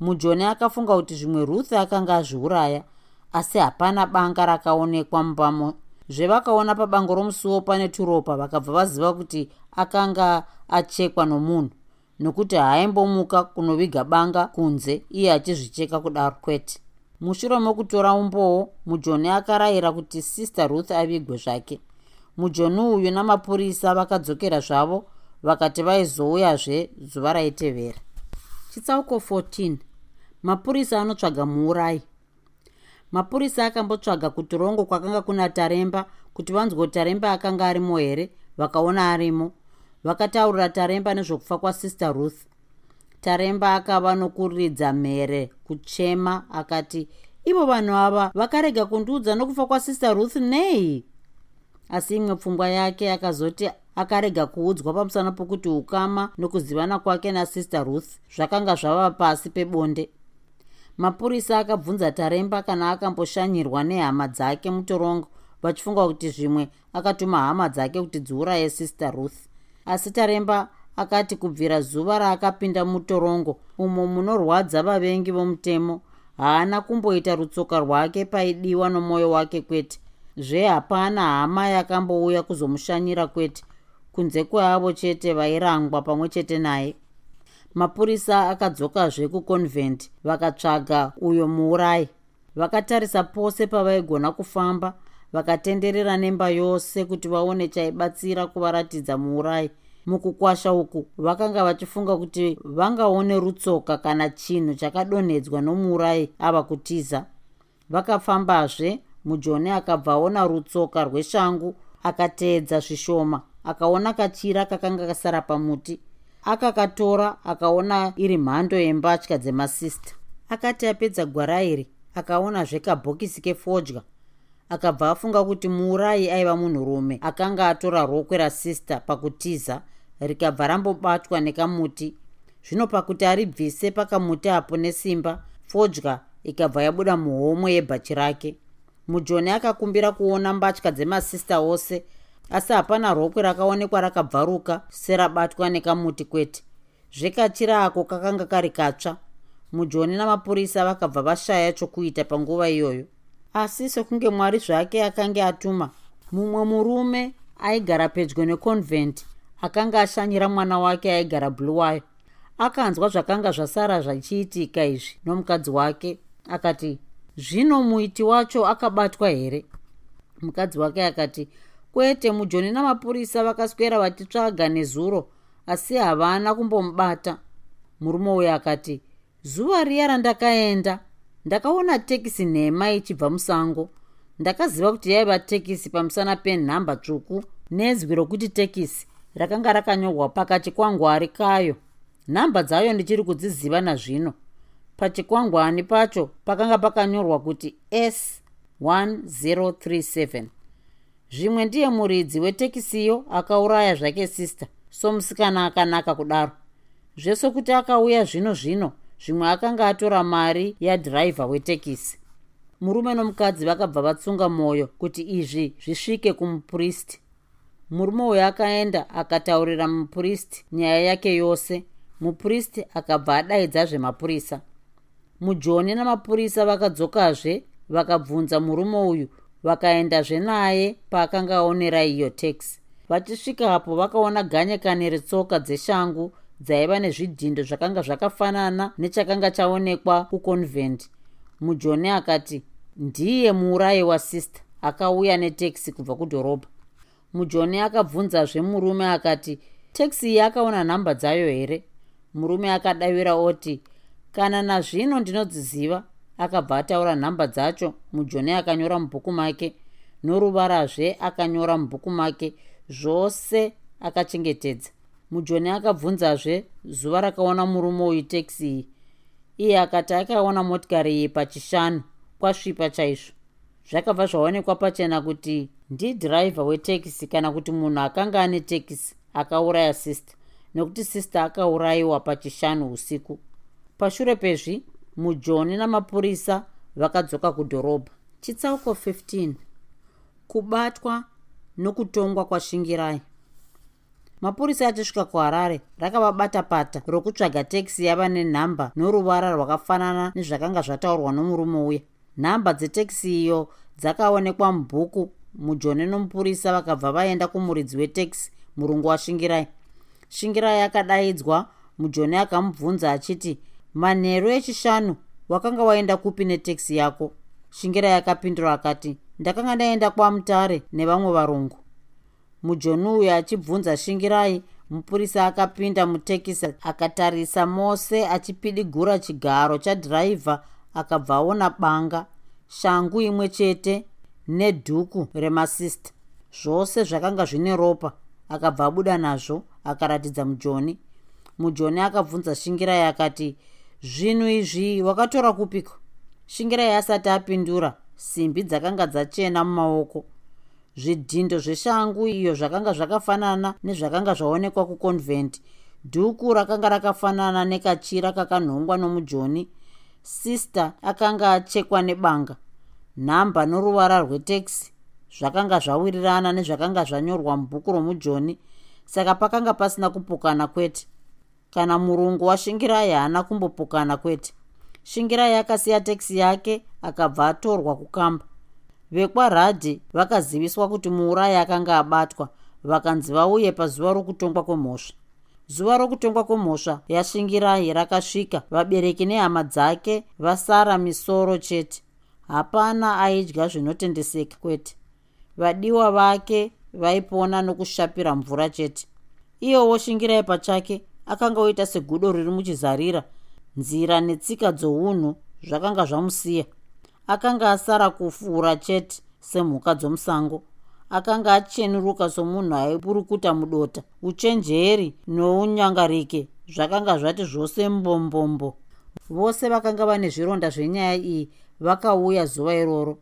Mujoni akafunga kuti zvimwe ruth akanga azviuraya asi hapana banga rakaonekwa mubamo. Zvevakaona pabango romusuwo pane turopa vakabva vaziva kuti akanga achekwa nomunhu nokuti haaimbomuka kunoviga banga kunze iye achizvicheka kudaro kwete mushure mokutora umboo mujoni akarayira kuti sister ruth avigwe zvake. Mujoni uyu namapurisa vakadzokera zvavo vakati vaizouyazve zuva raitevera. Chitsauko 14 mapurisa anotsvaga muurai mapurisa akambotsvaga kutorongo kwakanga kuna taremba kuti vanzwe kuti taremba akanga arimo here vakaona arimo. Vakataurira taremba nezvokufa kwasister ruth. Taremba akava nokuridza mhere kuchema akati ivo vanhu ava vakarega kundiudza nokufa kwasister ruth nei? Asi imwe pfungwa yake akazoti akarega kuudzwa pamusana pokuti ukama nokuzivana kwake nasister ruth zvakanga zvava pasi pebonde. Mapurisa akabvunza taremba kana akamboshanyirwa nehama dzake mutorongo vachifunga kuti zvimwe akatuma hama dzake kuti dziuraye sister ruth. Asi taremba akati kubvira zuva raakapinda mutorongo umo munorwadza vavengi vomutemo haana kumboita rutsoka rwake paidiwa nomwoyo wake kwete. Zvehapana hama yakambouya kuzomushanyira kwete kunze kweavo chete vairangwa pamwe chete naye. Mapurisa akadzokazve kuconvent vakatsvaga uyo muurai vakatarisa pose pavaigona kufamba vakatenderera nemba yose kuti vaone chaibatsira kuvaratidza muurai mukukwasha uku vakanga vachifunga kuti vangaone rutsoka kana chinhu chakadonhedzwa nomuurai ava kutiza. Vakafambazve mujoni akabva aona rutsoka rweshangu akateedza zvishoma akaona kachira kakanga kasara pamuti. Akakatora akaona iri mhando yembatya dzemasista akati apedza gwara iri akaonazve kabhokisi kefodya. Akabva afunga kuti muurai aiva munhurume akanga atora rokwe rasista pakutiza rikabva rambobatwa nekamuti. Zvino pakuti aribvise pakamuti apo nesimba fodya ikabva yabuda muhomwe yebhachi rake. Mujoni akakumbira kuona mbatya dzemasista ose asi hapana rokwe rakaonekwa rakabvaruka serabatwa nekamuti kwete. Zvekachira ako kakanga kari katsva. Mujoni namapurisa vakabva vashaya chokuita panguva iyoyo. Asi sekunge mwari zvake akanga atuma mumwe murume aigara pedyo neconvent akanga ashanyira mwana wake aigara bluwayo akanzwa zvakanga zvasara zvachiitika izvi nomukadzi wake. Akati zvino muiti wacho akabatwa here? Mukadzi wake akati kwete mujoni namapurisa vakaswera vachitsvaga nezuro asi havana kumbomubata. Murume uyo akati zuva riya randakaenda ndakaona tekisi nhema ichibva musango. Ndakaziva kuti yaiva tekisi pamusana penhamba tsvuku nezwi rokuti tekisi rakanga rakanyorwa pakachikwangwari kayo. Nhamba dzayo ndichiri kudziziva nazvino. Pachikwangwani pacho pakanga pakanyorwa kuti s 1037 zvimwe ndiye muridzi wetekisiyo akauraya zvake sista somusikana akanaka kudaro. Zvese kuti akauya zvino zvino zvimwe akanga atora mari yadhiraivha wetekisi. Murume nomukadzi vakabva vatsunga mwoyo kuti izvi zvisvike kumupristi murume uyo akaenda akataurira mupristi nyaya yake yose. Mupristi akabva adaidza zvemapurisa. Mujoni namapurisa vakadzokazve vakabvunza murume uyu vakaendazve naye paakanga aonera iyo taxi vachisvikapo vakaona ganyekane retsoka dzeshangu dzaiva nezvidhindo zvakanga zvakafanana nechakanga chaonekwa kuconvent. Mujoni akati ndiye muurayi wasister akauya neteksi kubva kudhorobha mujoni akabvunzazve murume akati teksi iyi akaona nhamba dzayo here? Murume akadavira oti kana nazvino ndinodziziva. Akabva ataura nhamba dzacho mujoni akanyora mubhuku make. Noruvarazve akanyora mubhuku make zvose akachengetedza. Mujoni akabvunzazve zuva rakaona murume uyu teksi iyi. Iye akati akaona motikari iyi pachishanu kwasvipa chaizvo. Zvakabva zvaonekwa pachena kuti ndidhiraivha wetekisi kana kuti munhu akanga ane tekisi akauraya sister nekuti sister akaurayiwa pachishanu usiku. Pashure pezvi mujoni namapurisa vakadzoka kudhorobha. Chitsauko 15 kubatwa nokutongwa kwashingirai. Mapurisa achisvika kuharare rakavabata pata rokutsvaga tekisi yava nenhamba noruvara rwakafanana nezvakanga zvataurwa nomurume uya. Nhamba dzetekisi iyo dzakaonekwa mubhuku mujoni nomupurisa vakabva vaenda kumuridzi wetekisi murungu washingirai. Shingirai akadaidzwa mujoni akamubvunza achiti manheru echishanu wakanga waenda kupi netekisi yako? Shingirai akapindura akati ndakanga ndaenda kwamutare nevamwe varungu. Mujoni uyu achibvunza shingirai mupurisa akapinda mutekisi akatarisa mose achipidigura chigaro chadhiraivha akabva aona banga. Shangu imwe chete nedhuku remasista zvose zvakanga zvine ropa. Akabva abuda nazvo akaratidza mujoni. Mujoni akabvunza shingirai akati zvinhu izvi wakatora kupiko shingirai asati apindura simbi dzakanga dzachena mumaoko. Zvidhindo zveshangu iyo zvakanga zvakafanana nezvakanga zvaonekwa kuconvent. Dhuku rakanga rakafanana nekachira kakanhongwa nomujoni. Sister akanga achekwa nebanga nhamba noruvara rweteksi zvakanga zvawirirana nezvakanga zvanyorwa mubhuku romujoni saka pakanga pasina kupukana kwete. Kana murungu washingirai haana kumbopukana kwete. Shingirai akasiya teksi yake akabva atorwa kukamba. Vekwaradhi vakaziviswa kuti muurai akanga abatwa vakanzi vauye pazuva rokutongwa kwemhosva. Zuva rokutongwa kwemhosva yashingirai rakasvika vabereki nehama dzake vasara misoro chete hapana aidya zvinotendeseka kwete. Vadiwa vake vaipona nokushapira mvura chete. Iyewo shingirai pachake akanga oita segudo riri muchizarira nzira netsika dzounhu zvakanga zvamusiya. Akanga asara kufura chete semhuka dzomusango. Akanga achenuruka somunhu aipurukuta mudota uchenjeri nounyangarike zvakanga zvati zvose mbombombo vose vakanga vane zvironda zvenyaya iyi vakauya zuva iroro.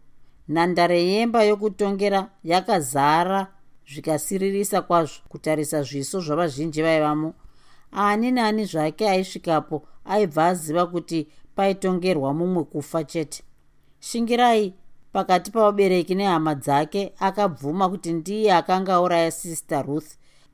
Nhandare yemba yokutongera yakazara zvikasiririsa kwazvo kutarisa zviso zvavazhinji vaivamo. Ani nani zvake aisvikapo aibva aziva kuti paitongerwa mumwe kufa chete. Shingirai pakati pavabereki nehama dzake akabvuma kuti ndiye akanga auraya sister ruth.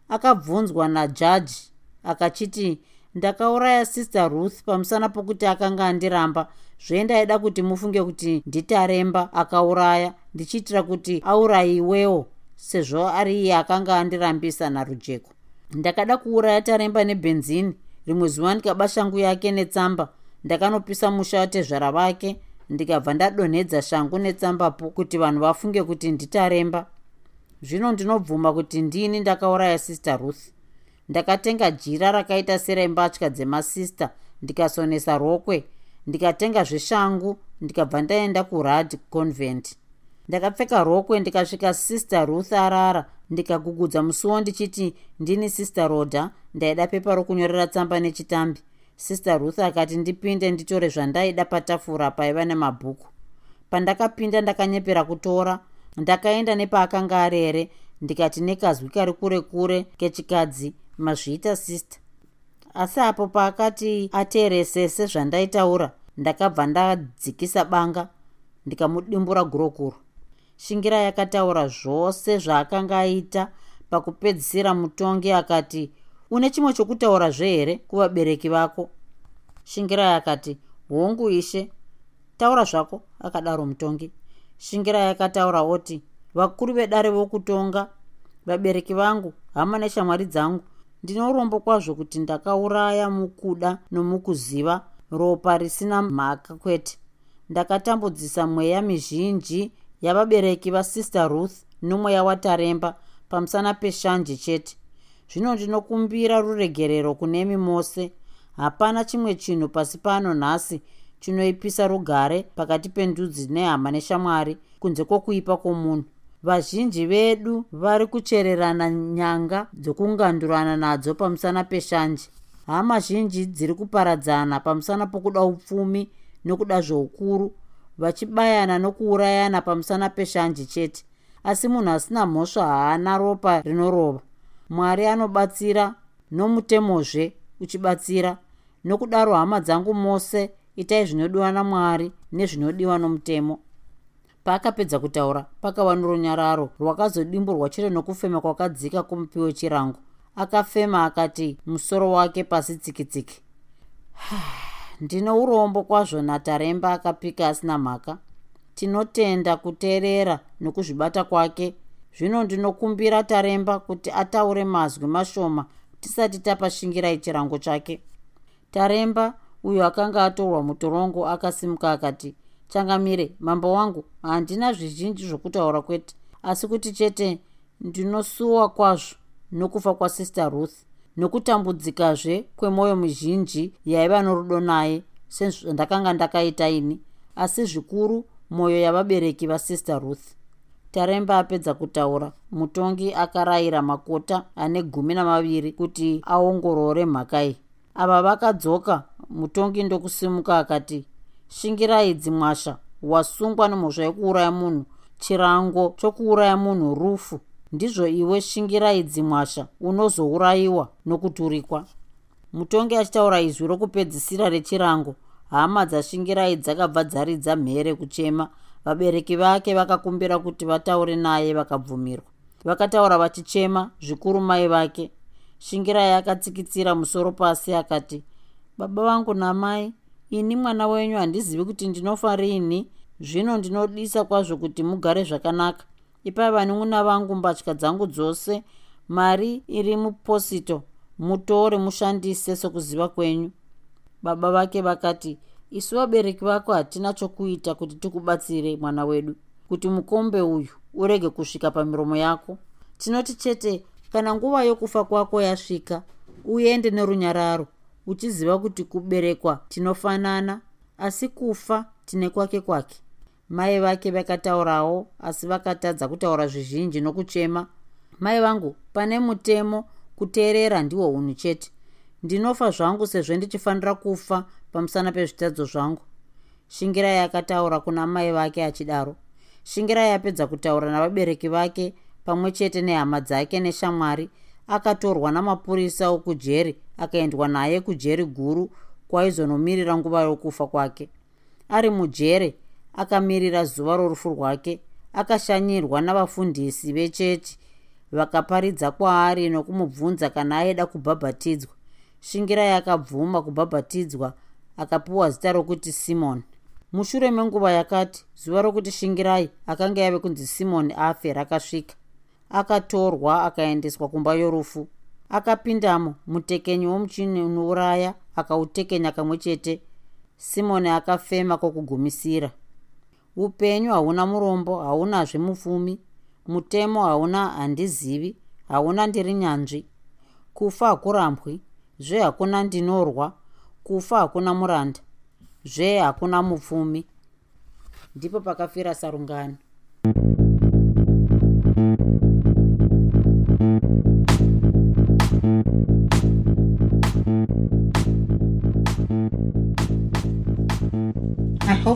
Akabvunzwa najaji akachiti ndakauraya sister ruth pamusana pokuti akanga andiramba zvendaida kuti mufunge kuti nditaremba akauraya ndichiitira kuti aurayiwewo sezvo ari iye akanga andirambisa narujeko. Ndakada kuuraya taremba nebenzini rimwe zuva ndikaba shangu yake netsamba ndakanopisa musha watezvara vake ndikabva ndadonhedza shangu netsambapo kuti vanhu vafunge kuti nditaremba. Zvino ndinobvuma kuti ndini ndakauraya sister ruth. Ndakatenga jira rakaita serembatya dzemasista ndikasonesa rokwe ndikatenga zveshangu ndikabva ndaenda kurad convent. Ndakapfeka rokwe ndikasvika sister ruth arara ndikagugudza musuwo ndichiti ndini sister roda ndaida pepa rokunyorera tsamba nechitambi. Sister ruth akati ndipinde nditore zvandaida patafura paiva nemabhuku. Pandakapinda ndakanyepera kutora ndakaenda nepaakanga arere ndikati nekazwi kari kure kure kechikadzi mazviita sister asi apo paakati ateeresese zvandaitaura ndakabva ndadzikisa banga ndikamudimbura gurokuro shingira yakataura zvose zvaakanga aita pakupedzisira mutongi akati une chimwe chokutaurazve here kuvabereki vako? Shingirai akati hongu ishe taura zvako akadaro mutongi. Shingirai akataura oti vakuru vedare vokutonga vabereki vangu hama neshamwari dzangu ndine urombo kwazvo kuti ndakauraya mukuda nomukuziva ropa risina mhaka kwete. Ndakatambudzisa mweya mizhinji yavabereki vasister ruth nomweya wataremba pamusana peshanje chete. Zvino ndinokumbira ruregerero kunemi mose. Hapana chimwe chinhu pasi pano nhasi chinoipisa rugare pakati pendudzi nehama neshamwari kunze kwokuipa kwomunhu vazhinji vedu vari kuchererana nyanga dzokungandurana nadzo pamusana peshanje. Hama zhinji dziri kuparadzana pamusana pokuda upfumi nokuda zveukuru vachibayana nokuurayana pamusana peshanje chete. Asi munhu asina mhosva haana ropa rinorova. Mwari anobatsira nomutemozve uchibatsira nokudaro hama dzangu mose itai zvinodiwa namwari nezvinodiwa nomutemo paakapedza kutaura pakava norunyararo rwakazodimburwa chete nokufema kwakadzika kumupi wechirango akafema akati musoro wake pasi tsikitsiki. Ndino urombo kwazvo nataremba akapika asina mhaka. Tinotenda kuteerera nokuzvibata kwake. Zvino ndinokumbira taremba kuti ataure mazwi mashoma tisati tapashingirai chirango chake. Taremba uyo akanga atorwa mutorongo akasimuka akati changamire mambo wangu handina zvizhinji zvokutaura kwete. Asi kuti chete ndinosuwa kwazvo nokufa kwasister ruth nokutambudzikazve kwemwoyo muzhinji yaiva norudo naye sezvandakanga ndakaita ini. Asi zvikuru mwoyo yavabereki vasister ruth. Taremba apedza kutaura mutongi akarayira makota ane gumi namaviri kuti aongorore mhaka iyi. Ava vakadzoka mutongi ndokusimuka akati shingirai dzimwasha wasungwa nemhosva yekuuraya munhu chirango chokuuraya munhu rufu. Ndizvo iwe shingirai dzimwasha unozourayiwa nokuturikwa. Mutongi achitaura izwi rokupedzisira rechirango. Hama dzashingirai dzakabva dzaridza mhere kuchema. Vabereki vake vakakumbira kuti vataure naye vakabvumirwa. Vakataura vachichema zvikuru mai vake. Shingirai akatsikitsira musoro pasi akati baba vangu namai ini mwana wenyu handizivi kuti ndinofa riini zvino ndinodisa kwazvo kuti mugare zvakanaka. Ipai vanun'una vangu mbatya dzangu dzose. Mari iri muposito. Mutore mushandise sokuziva kwenyu. Baba vake vakati isu vabereki vako hatina chokuita kuti tikubatsire mwana wedu. Kuti mukombe uyu urege kusvika pamiromo yako. Tinoti chete kana nguva yokufa kwako yasvika uende nerunyararo uchiziva kuti kuberekwa tinofanana asi kufa tine kwake kwake. Mai vake vakataurawo asi vakatadza kutaura zvizhinji nokuchema. Mai vangu pane mutemo kuteerera ndihwo unhu chete. Ndinofa zvangu sezvo ndichifanira kufa pamusana pezvitadzo zvangu. Shingirai akataura kuna mai vake achidaro. Shingirai apedza kutaura navabereki vake pamwe chete nehama dzake neshamwari akatorwa namapurisa okujeri akaendwa naye kujeri guru kwaizonomirira nguva yokufa kwake. Ari mujere akamirira zuva rorufu rwake akashanyirwa navafundisi vechechi vakaparidza kwaari nokumubvunza kana aida kubhabhatidzwa. Shingirai akabvuma kubhabhatidzwa akapiwa zita rokuti simoni mushure menguva yakati zuva rokuti shingirai akanga yave kunzi simoni afe rakasvika akatorwa akaendeswa kumba yorufu. Akapindamo mutekenyi womuchini unouraya akautekenya kamwe chete. Simoni akafema kwokugumisira upenyu hauna murombo haunazve mupfumi. Mutemo hauna handizivi hauna ndiri nyanzvi. Kufa hakurambwi zve hakuna ndinorwa. Kufa hakuna muranda zve hakuna mupfumi. Ndipo pakafira sarungano